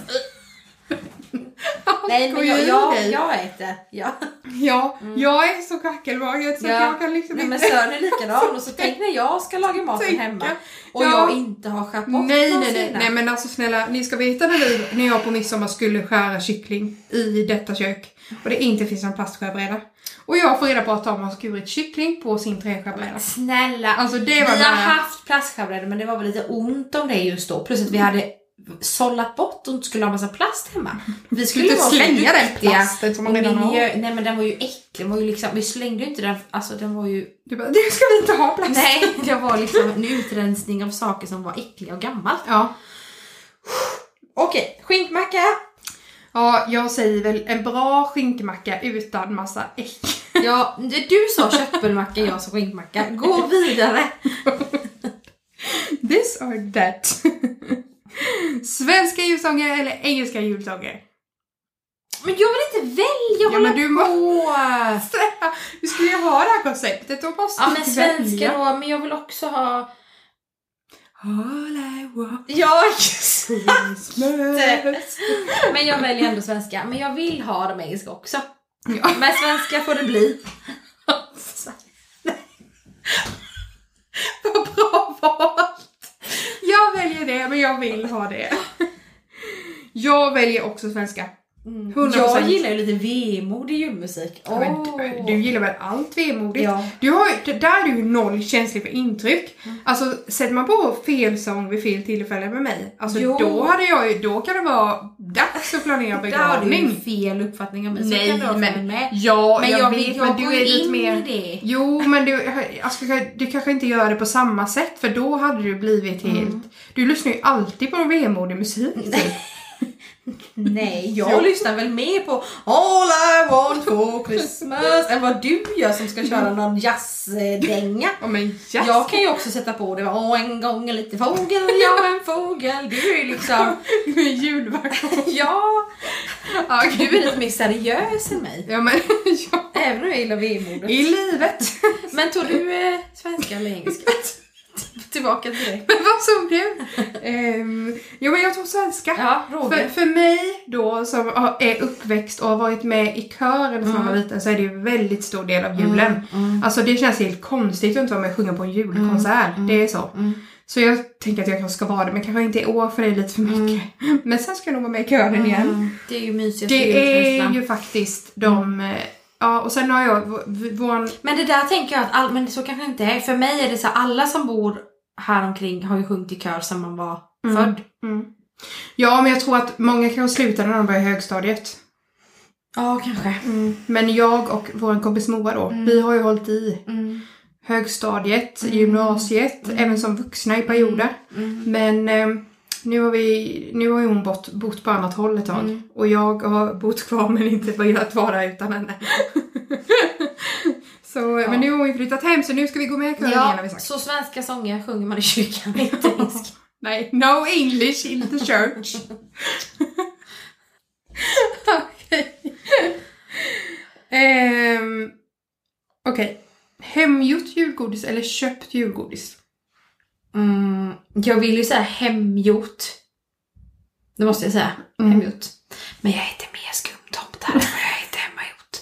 Nej men jag, jag, jag äter. Ja. Ja, jag är så kackelmagad så Ja. jag kan liksom Nej, men inte... Sören är likadan och *laughs* så tänk när jag ska laga maten Tänka. hemma och Ja. jag inte har skärt bort Nej, nej, nej, nej, men alltså snälla, ni ska veta när, vi, när jag på midsommar skulle skära kyckling i detta kök och det inte finns någon plastskärbräda. Och jag får reda på att de har skurit kyckling på sin träskärbräda. Snälla, Alltså det vi var har nära. haft plastskärbrädor men det var väl lite ont om det just då. Plus att vi hade sållat bort och inte skulle ha massa plast hemma. *laughs* Vi skulle inte slänga den plasten som man redan har. Nej men den var ju äcklig. Den var ju liksom, vi slängde ju inte den, alltså den var ju... Du bara, det ska vi inte ha plast. Nej, det var liksom en utrensning av saker som var äckliga och gammalt. Ja. Okej, skinkmacka. ja, jag säger väl en bra skinkmacka utan massa ägg. *laughs* Ja, du sa köttbullmacka, jag sa skinkmacka. Gå vidare. *laughs* This or that. *laughs* Svenska julsånger eller engelska julsånger? Men jag vill inte välja, Ja, hålla men du må- på. *laughs* Vi skulle ju ha det här konceptet, då måste Ja men svenska då, men jag vill också ha... All I want Ja, Christmas. Men jag väljer ändå svenska. Men jag vill ha de engelska också. Ja. Men svenska får det bli. *laughs* Vad bra valt! Jag väljer det, men jag vill ha det. Jag väljer också svenska. 100%. Jag gillar ju lite vemodig julmusik. Ja, men du, du gillar väl allt vemodigt? Ja. Du har, där är du ju noll känslig för intryck. Mm. Alltså sätter man på fel sång vid fel tillfälle med mig, alltså Jo. då hade jag ju, då kan det vara dags att planera *laughs* Där har du ju begravning. fel uppfattning av mig. så Nej, kan du men- med. Ja, Men jag, jag, vet, jag men du är lite mer... i det. Jo, men du, alltså, du kanske inte gör det på samma sätt för då hade du blivit helt... Mm. Du lyssnar ju alltid på vemodig musik. typ. *laughs* Nej, jag lyssnar väl mer på All I want for Christmas än vad du gör som ska köra någon jazzdänga. Ja men yes. Jag kan ju också sätta på det. Åh, en gång en liten fågel, jag en fågel. Du är ju liksom... *laughs* Du är julversion. *laughs* Ja, Ja, du är lite mer seriös än mig. ja men *laughs* ja. Även om jag gillar vemodet. I livet. Men tog du eh, svenska eller engelska? Tillbaka till dig. *laughs* Men vad sa du? um, jo men jag tog svenska. Ja, För, för mig då som är uppväxt och har varit med i kören sedan jag var liten så är det ju en väldigt stor del av julen. Mm. Alltså det känns helt konstigt att inte vara med och sjunga på en julkonsert. Det är så. Mm. Så jag tänker att jag kanske ska vara det men kanske inte i år för det är lite för mycket. *laughs* Men sen ska jag nog vara med i kören igen. Mm. Det är ju mysigaste Det är ju faktiskt de... Ja och sen har jag vår... Men det där tänker jag att, all, men så kanske inte är. För mig är det så här, alla som bor här omkring har ju sjungit i kör sedan man var född. Mm. Ja men jag tror att många kanske slutade när de började högstadiet. Ja, kanske. Men jag och vår kompis Moa då, vi har ju hållit i Mm. högstadiet, gymnasiet, även som vuxna i perioder. Men eh, nu har, vi, nu har ju hon bott, bott på annat håll ett tag. Och jag har bott kvar men inte velat vara utan henne. *laughs* så, Men nu har hon flyttat hem så nu ska vi gå med i kören igen har vi Ja, sagt. så svenska sånger sjunger man i kyrkan, inte *laughs* engelska. Nej, no English in the church. *laughs* Okej. Ehm, Okej. Hemgjort julgodis eller köpt julgodis? Mm, jag vill ju säga hemgjort. Det måste jag säga. Mm. Hemgjort. Men jag äter mer skumtomtar än jag äter hemmagjort.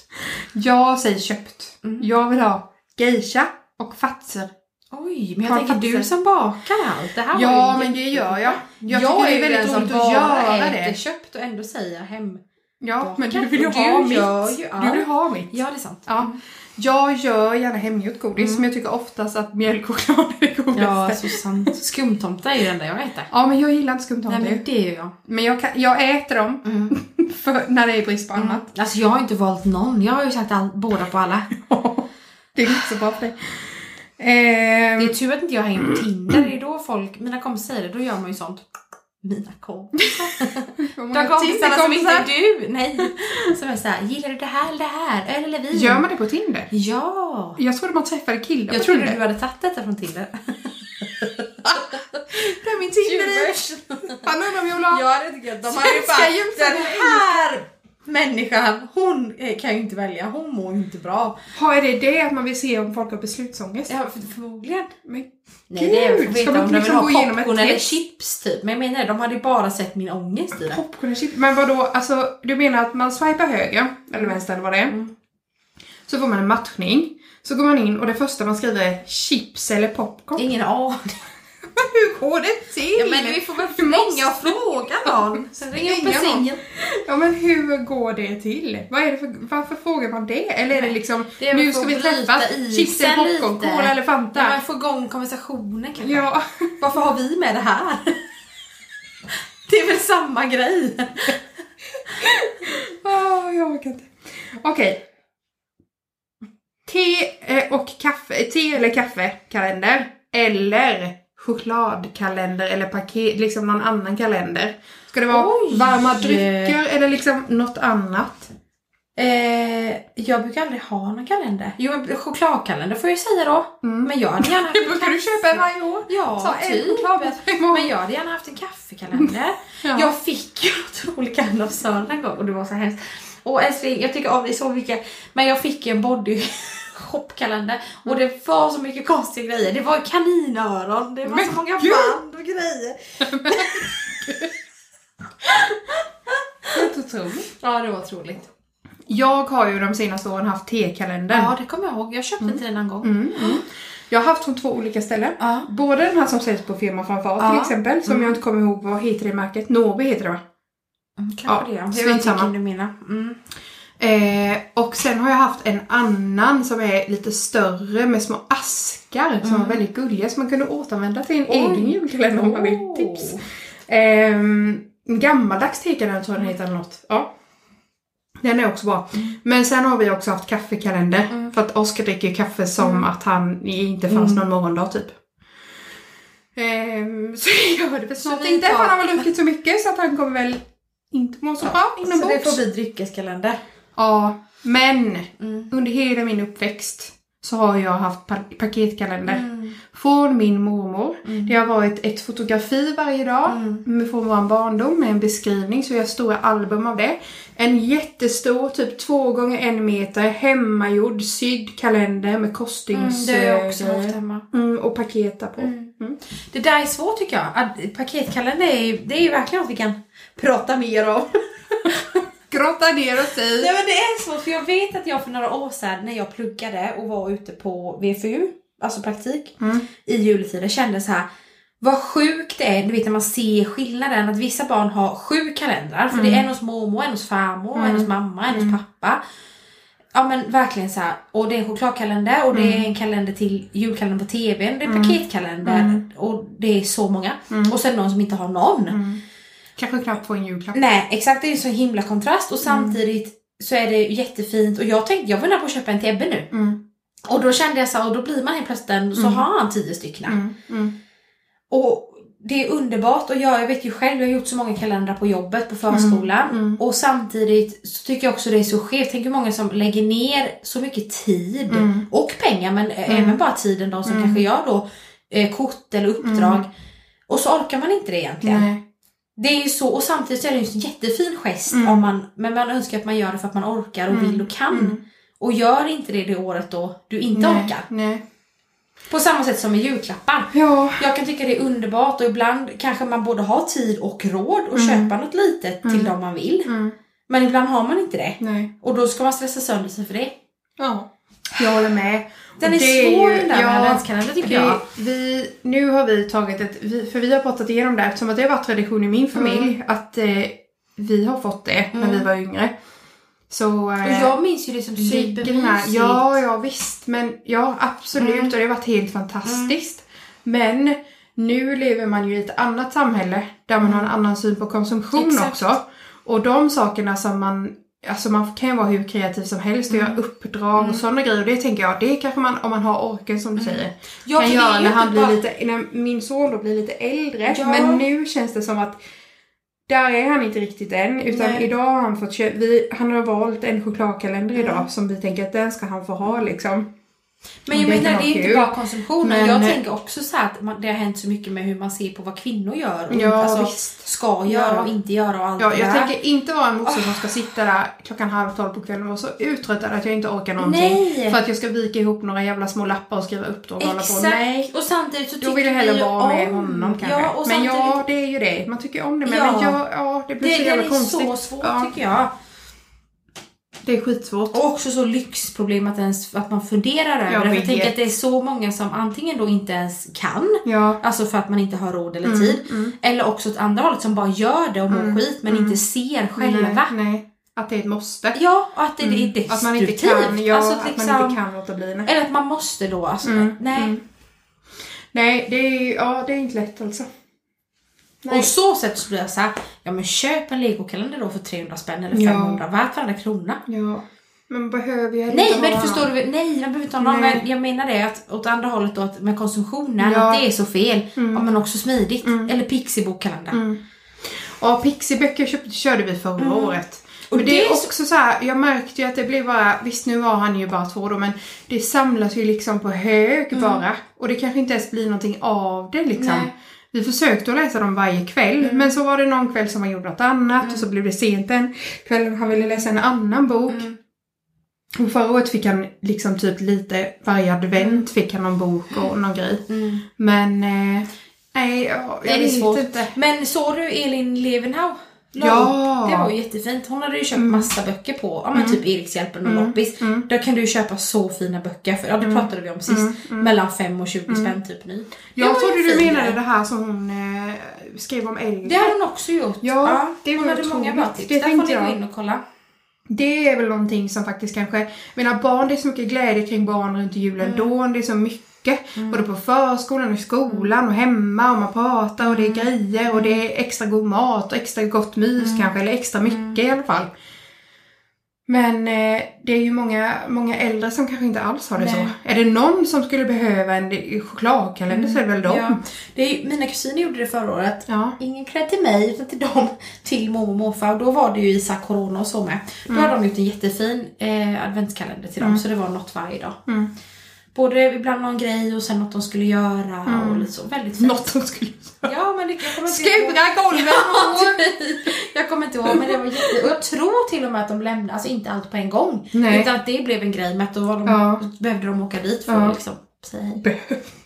*laughs* Jag säger köpt. Mm. Jag vill ha geisha och fatser. Oj, men jag Har tänker fattat du som bakar allt. Det här Ja, men det gör jag. Jag, Jag, tycker är det är väldigt roligt att göra det. köpt och ändå säger hem. Ja, men bakar. du vill ju Och ha du gör mitt. ju Du vill ha mitt. Ja, det är sant. Ja. Jag gör gärna hemgjort godis, men jag tycker oftast att mjölkchoklad är Mm. Ja, så sant. Skumtomtar är ju det enda jag äter. Ja, men jag gillar inte Nej, skumtomtar. men det gör jag. Men jag, kan, jag äter dem *laughs* för när det är brist på annat. Alltså jag har inte valt någon. Jag har ju sagt all, båda på alla. *laughs* det är inte så bra för dig. Ehm, Det är tur att inte jag hänger på Tinder. Det är då folk, mina kompisar säger det, då gör man ju sånt. Mina kompisar. *laughs* De kompisarna som inte är du. Nej. Som är såhär, gillar du det här eller det här? Öl eller vin? Gör man det på Tinder? Ja. Jag trodde man träffade killar Jag på trodde Tinder. du hade tagit detta från Tinder. *laughs* Det är min Tinder om jag vill ha... Ja, det tycker jag. De ju bara, den är här människan, hon kan ju inte välja. Hon mår ju inte bra. Har är det det att man vill se om folk har beslutsångest? Ja, för, förmodligen. Men, Nej, det är för att Gud, veta ska man om de vill liksom ha gå igenom ett popcorn eller chips typ. Men jag menar de hade ju bara sett min ångest i det. popcorn och chips. Men vadå, alltså du menar att man swipar höger, eller vänster eller vad det är. Mm. Så får man en matchning. Så går man in och det första man skriver är chips eller popcorn. Ingen aning. *laughs* Hur går det till? Ja, men vi får väl ringa och fråga någon. *laughs* Sen ringer upp en singel. Ja men hur går det till? Vad är det för, varför frågar man det? Eller är det liksom, Det är nu ska vi träffas, chips eller popcorn, cola eller Ja, Fanta? men få igång konversationen kanske. Ja. *laughs* Varför har vi med det här? *laughs* Det är väl samma grej? Åh, jag orkar inte. Okej. Te eh, och kaffe, te eller kaffekalender. Eller chokladkalender eller paket, liksom någon annan kalender. Ska det vara Oj. varma drycker eller liksom något annat? Eh, jag brukar aldrig ha någon kalender. Jo, en chokladkalender får jag säga då. Mm. Men jag hade gärna *laughs* haft en brukar du köpa en varje år. Ja, Så en typ. Men jag hade gärna haft en kaffekalender. *laughs* Ja. Jag fick ju *laughs* otroligt kalender av Sören en gång och det var så hemskt. Och älskling, jag tycker om det så mycket. Men jag fick ju en body shopkalender och det var så mycket konstiga grejer. Det var kaninöron, det var Men så många gud! band och grejer. Helt otroligt. Ja, det var otroligt. Jag har ju de senaste åren haft tekalender. Ja, det kommer jag ihåg. Jag köpte inte den en gång. Mm, mm. Jag har haft från två olika ställen. Ja. Både den här som säljs på firma framför Ja. till exempel, som jag inte kommer ihåg vad heter det märket? Norby heter det va? Mm, Ja, det. Jag vet inte vilken du menar. Mm. Eh, och sen har jag haft en annan som är lite större med små askar som var väldigt gulliga som man kunde återanvända till en Oj. egen julkalender om man vill. Oh. Tips. Eh, gammaldags tekalender tror jag den heter eller något. Ja. Den är också bra. Men sen har vi också haft kaffekalender. För att Oskar dricker kaffe som att han inte fanns någon morgondag typ. Ehm, *laughs* så jag gör det väl snart inte. för Han har väl druckit så mycket så att han kommer väl inte mår så bra Så det får inombords. bli dryckeskalender. Ja, men Mm. under hela min uppväxt så har jag haft pa- paketkalender. Mm. Från min mormor. Mm. Det har varit ett fotografi varje dag Mm. från vår barndom med en beskrivning, så jag har stora album av det. En jättestor, typ två gånger en meter, hemmagjord sydd kalender med Mm, kostings... det har jag också haft hemma. mm, och paket där på. Mm. Mm. Det där är svårt tycker jag. Att Paketkalender är det är verkligen något vi kan prata mer om. *laughs* Grotta ner oss i. Nej men det är svårt för jag vet att jag för några år sedan när jag pluggade och var ute på VFU, alltså praktik, Mm. i juletiden kände så här vad sjukt det är, du vet när man ser skillnaden att vissa barn har sju kalendrar. För det är en hos mormor, en hos farmor, en Mm. hos mamma, en Mm. hos pappa. Ja men verkligen så här. och det är en chokladkalender och det är en kalender till julkalender på tvn, det är Mm. paketkalender Mm. och det är så många. Mm. Och sen någon som inte har någon. Mm. Kanske knappt få en julklapp. Nej exakt, det är en så himla kontrast och samtidigt så är det jättefint och jag tänkte, jag nära på att köpa en till Ebbe nu. Mm. Och då kände jag så och då blir man helt plötsligt så Mm. har han tio stycken. Mm. Mm. Och det är underbart och jag, jag vet ju själv, jag har gjort så många kalendrar på jobbet på förskolan. Mm. Och samtidigt så tycker jag också det är så skevt. Tänk hur många som lägger ner så mycket tid Mm. och pengar men Mm. även bara tiden de som Mm. kanske gör då eh, kort eller uppdrag. Mm. Och så orkar man inte det egentligen. Nej. Det är ju så och samtidigt är det ju en jättefin gest Mm. om man, men man önskar att man gör det för att man orkar och Mm. vill och kan. Mm. Och gör inte det det året då du inte Nej. orkar. Nej. På samma sätt som med julklappar. Ja. Jag kan tycka det är underbart och ibland kanske man både har tid och råd att Mm. köpa något litet till Mm. dem man vill. Mm. Men ibland har man inte det. Nej. Och då ska man stressa sönder sig för det. Ja. Jag håller med. Den Och är det svår ju- den där ja, adventskalender tycker det, jag. Vi, nu har vi tagit ett, vi, för vi har pratat igenom det eftersom att det har varit tradition i min familj att eh, vi har fått det när Mm. vi var yngre. Så Och eh, jag minns ju det som supermysigt. ja, ja visst, men ja absolut Mm. och det har varit helt fantastiskt. Men nu lever man ju i ett annat samhälle där man har en annan syn på konsumtion Mm. Exakt. också. Och de sakerna som man Alltså man kan ju vara hur kreativ som helst och Mm. göra uppdrag och sådana grejer. Och det tänker jag, det kanske man, om man har orken som du säger, Mm. Ja, kan göra när han blir bara- lite, när min son då blir lite äldre. Ja. Men nu känns det som att där är han inte riktigt än. Utan Nej. idag har han fått köpa, vi, han har valt en chokladkalender Mm. idag som vi tänker att den ska han få ha liksom. Men jag Det menar det är inte bara konsumtionen. Men- jag tänker också så att man, det har hänt så mycket med hur man ser på vad kvinnor gör. Och Ja, alltså, visst. ska göra Ja. och inte göra och allt Ja, det jag där. tänker inte vara en morsa som ska sitta där klockan halv tolv på kvällen och vara så uttröttad att jag inte orkar någonting. Nej! För att jag ska vika ihop några jävla små lappar och skriva upp dem och hålla på. Exakt! Nej. Och samtidigt så Då tycker vill jag hellre vara med om- honom kanske. Ja, men samtidigt, ja, det är ju det. Man tycker om det. Men, Ja. men ja, ja, det blir det, så det jävla är konstigt. så svårt Ja. tycker jag. Det är skitsvårt. Och också så lyxproblem att, ens, att man funderar över Jag det. För jag tänker att det är så många som antingen då inte ens kan, Ja. alltså för att man inte har råd eller Mm, tid. mm. Eller också åt andra hållet som bara gör det och mår Mm, skit men mm. inte ser själva. Nej, nej. Att det är ett måste. Ja, och att det är Mm. destruktivt. Att man inte kan, ja, alltså, att liksom, man inte kan låta bli. Nej. Eller att man måste då. Alltså, Mm, nej. mm. Nej, det är ja det är inte lätt alltså. Nej. Och så sätt så blir jag såhär, ja men köp en legokalender då för 300 spänn eller Ja. 500, värt varenda krona. Ja. Men behöver jag Nej inte men ha förstår du, nej man behöver inte ha någon, Nej. men jag menar det att åt andra hållet då att med konsumtionen, Ja. att det är så fel. Mm. Ja men också smidigt. Mm. Eller Pixie-bokkalender. Mm. Ja, Pixiböcker köpte, körde vi förra Mm. året. Och Men det, det är är så- också så här, jag märkte ju att det blev bara, visst nu var han ju bara två då, men det samlas ju liksom på hög Mm. bara. Och det kanske inte ens blir någonting av det liksom. Nej. Vi försökte att läsa dem varje kväll, Mm. men så var det någon kväll som han gjorde något annat och så blev det sent en kväll han ville läsa en annan bok. Mm. Och förra året fick han liksom typ lite, varje advent fick han någon bok och någon grej. Mm. Men, eh, nej, Det jag är vet svårt. inte. Men såg du Elin Levenhau? Ja. Det var ju jättefint. Hon hade ju köpt Mm. massa böcker på, ja men Mm. typ Erikshjälpen och Mm. Loppis. Mm. Där kan du ju köpa så fina böcker, för, ja det Mm. pratade vi om sist. Mm. Mm. Mellan 5 och 20 Mm. spänn typ ny. Jag trodde du menade det här som hon eh, skrev om äldre. Det har hon också gjort. Ja, det hon hade många bra tips. Det Där får ni gå in och kolla. Det är väl någonting som faktiskt kanske, jag menar barn, det är så mycket glädje kring barn runt julen Mm. då, det är så mycket. Både på förskolan och i skolan och hemma och man pratar och det är grejer och det är extra god mat och extra gott mys Mm. kanske, eller extra mycket i alla fall. Men eh, det är ju många, många äldre som kanske inte alls har det Nej. så. Är det någon som skulle behöva en chokladkalender så är det väl dem. Ja. Det är, mina kusiner gjorde det förra året. Ja. Ingen cred till mig utan till dem, till mormor och morfar. Och då var det ju Isak Corona och så med. Då Mm. hade de gjort en jättefin eh, adventskalender till dem. Så det var något varje dag. Mm. Både ibland någon grej och sen något de skulle göra och lite så. Väldigt fint. Något som skulle... Ja men det, jag kommer inte Skura golven! Ja, typ. jag kommer inte ihåg men det var jätte... Och jag tror till och med att de lämnade, alltså inte allt på en gång. Nej. Utan att det blev en grej med att då var de, Ja. behövde de åka dit för Ja. att liksom säga hej.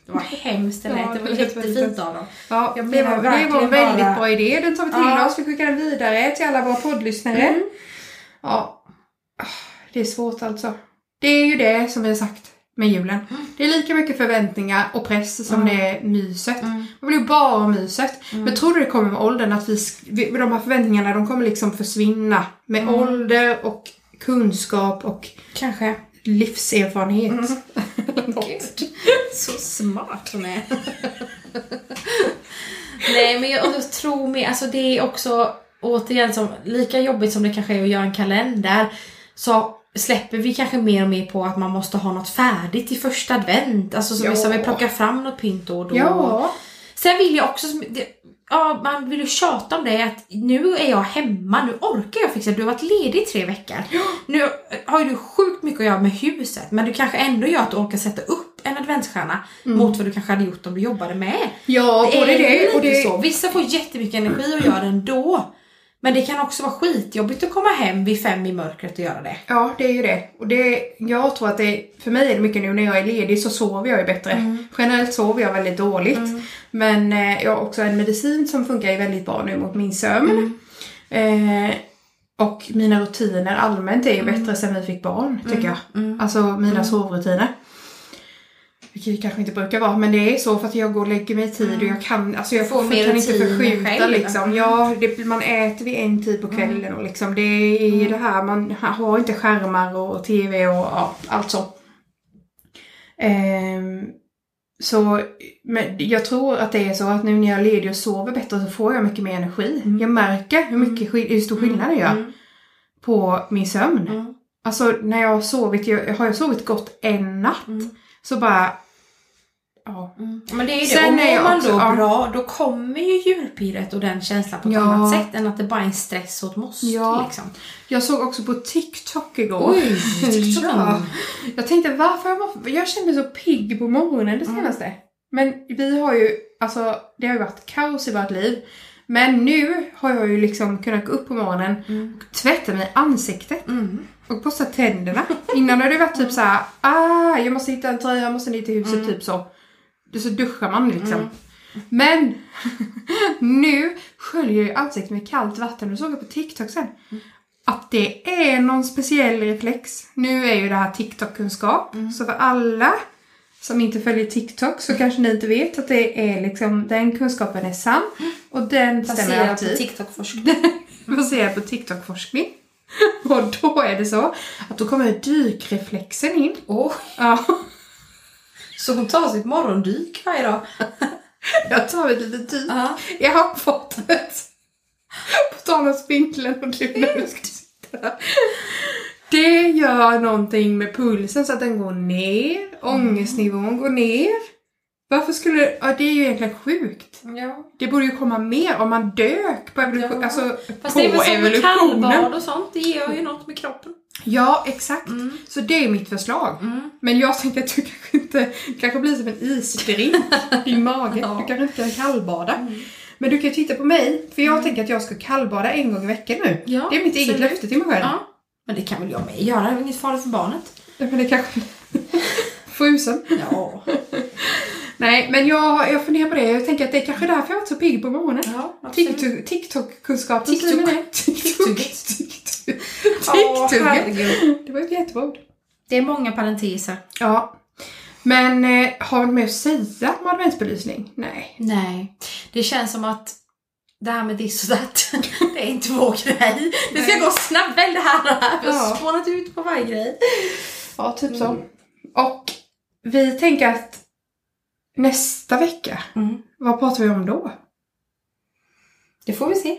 Det var hemskt det lät. Ja, det var jättefint av dem. Ja, Jag det var, det var en väldigt bara- bra idé. Den tar vi till Ja. oss. Vi skickar den vidare till alla våra poddlyssnare. Ja. Ah, Det är svårt alltså. Det är ju det som vi har sagt med julen. Det är lika mycket förväntningar och press som det är myset. Mm. Man vill ju bara ha myset. Men tror du det kommer med åldern att vi, vi, de här förväntningarna de kommer liksom försvinna med Mm. ålder och kunskap och Kanske. livserfarenhet. Mm. *laughs* Gud, så smart hon är. *laughs* Nej men jag, jag tror med, alltså det är också återigen som, lika jobbigt som det kanske är att göra en kalender så släpper vi kanske mer och mer på att man måste ha något färdigt i första advent. Alltså som Ja. vi sa, vi plockar fram något pynt då och då. Ja. Sen vill jag också, ja, man vill ju tjata om det att nu är jag hemma, nu orkar jag fixa, du har varit ledig i tre veckor. Nu har ju du sjukt mycket att göra med huset men du kanske ändå gör att du orkar sätta upp en adventsstjärna mot vad du kanske hade gjort om du jobbade med. Ja, Det är det och det... så. Vissa får jättemycket energi att göra det ändå. Men det kan också vara skitjobbigt att komma hem vid fem i mörkret och göra det. Ja, det är ju det. Och det, jag tror att det, för mig är det mycket nu när jag är ledig så sover jag ju bättre. Generellt sover jag väldigt dåligt. Men eh, jag har också en medicin som funkar väldigt bra nu mot min sömn. Eh, och mina rutiner allmänt är ju bättre sen vi fick barn, tycker jag. Alltså mina sovrutiner. Vilket det kanske inte brukar vara, men det är så för att jag går och lägger mig i tid och jag kan, alltså jag Får kan inte förskjuta själv. liksom. Ja, det, man äter vid en tid på kvällen och liksom det är ju det här, man har inte skärmar och tv och ja, allt så. Ehm, så men jag tror att det är så att nu när jag är ledig och sover bättre så får jag mycket mer energi. Jag märker hur, mycket, hur stor skillnad det gör Mm. på min sömn. Mm. Alltså när jag har sovit, jag, har jag sovit gott en natt Mm. Så bara... Ja. Men det är ju det, Sen och mår man också- då ja. bra då kommer ju julpirret och den känslan på ett Ja. annat sätt än att det bara är en stress och ett måste Ja. liksom. Jag såg också på TikTok igår. Oj, *laughs* TikTok. ja. Jag tänkte varför jag, var, jag kände mig så pigg på morgonen det senaste. Men vi har ju, alltså det har ju varit kaos i vårt liv. Men nu har jag ju liksom kunnat gå upp på morgonen, tvätta mig i ansiktet Mm. och borsta tänderna. Innan har det varit typ så här, ah, jag måste hitta en tröja, jag måste ner till huset, typ så. Så duschar man liksom. Men *laughs* nu sköljer jag ansiktet med kallt vatten och såg jag på TikTok sen. Att det är någon speciell reflex. Nu är ju det här TikTok-kunskap. Så för alla som inte följer TikTok så kanske ni inte vet att det är liksom, den kunskapen är sann. Och den stämmer på alltid. TikTok-forskning. *laughs* Baserad på TikTok-forskning. *laughs* Och då är det så att då kommer dykreflexen in. Åh, Ja, så hon tar sitt morgondyk varje dag. *laughs* jag tar ett litet dyk Ja. i handfatet. På tal om spinkeln och du när du ska sitta. Det gör någonting med pulsen så att den går ner. Ångestnivån går ner. Varför skulle... Ja, det är ju egentligen sjukt. ja. Det borde ju komma mer om man dök på evolution. Ja. Alltså Fast på det är väl som evolutionen. kallbad och sånt, det gör ju något med kroppen. Ja, exakt. Mm. Så det är mitt förslag. Mm. Men jag tänkte att du kanske inte kanske blir som en isdrink *laughs* i magen. Ja. Du kanske inte kan kallbada. Men du kan ju titta på mig, för jag tänker att jag ska kallbada en gång i veckan nu. Ja, det är mitt eget löfte till mig själv. Ja. Men det kan väl jag med göra, det är väl inget farligt för barnet. Ja, Men det kanske... *laughs* Frusen. Ja. *laughs* Nej, men jag, jag funderar på det. Jag tänker att det är kanske därför jag har varit så pigg på morgonen. ja TikTok-kunskap. *laughs* TikTok. TikTok. TikTok. Det var ett jättebra Det är många parenteser. Ja. Men eh, har du mer att säga om adventsbelysning? Nej. Nej, det känns som att det här med this och that, det är inte vår grej. Det ska gå snabbt, välj det här. Vi har Ja. spånat ut på varje grej. Ja, typ så. Mm. Och vi tänker att nästa vecka, Mm. vad pratar vi om då? Det får vi se.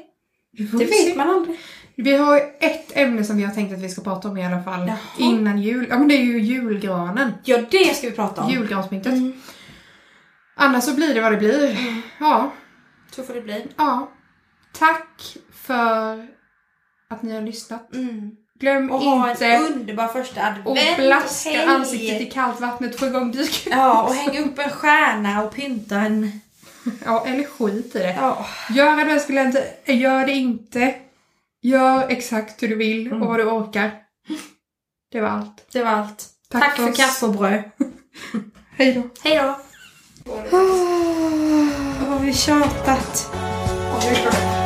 Vi får Det se. vet man aldrig. Vi har ett ämne som vi har tänkt att vi ska prata om i alla fall. Jaha. Innan jul. Ja men det är ju julgranen. Ja, det ska vi prata om. Julgranspyntet. Mm. Annars så blir det vad det blir. Ja. Så får det bli. Ja. Tack för att ni har lyssnat. Mm. Glöm Och ha inte en underbar första advent. att blaska Hej. ansiktet i kallt vattnet för igång dyk. Ja, och hänga upp en stjärna och pynta en... *laughs* Ja, eller skit i det. Ja. Gör adventskalender, gör det inte. Gör exakt hur du vill Mm. och vad du orkar. Det var allt. Det var allt. Tack Tack, för för kaffe och bröd. *laughs* Hej då. Hej då. *sighs* Åh, vad har vi tjatat. Klart.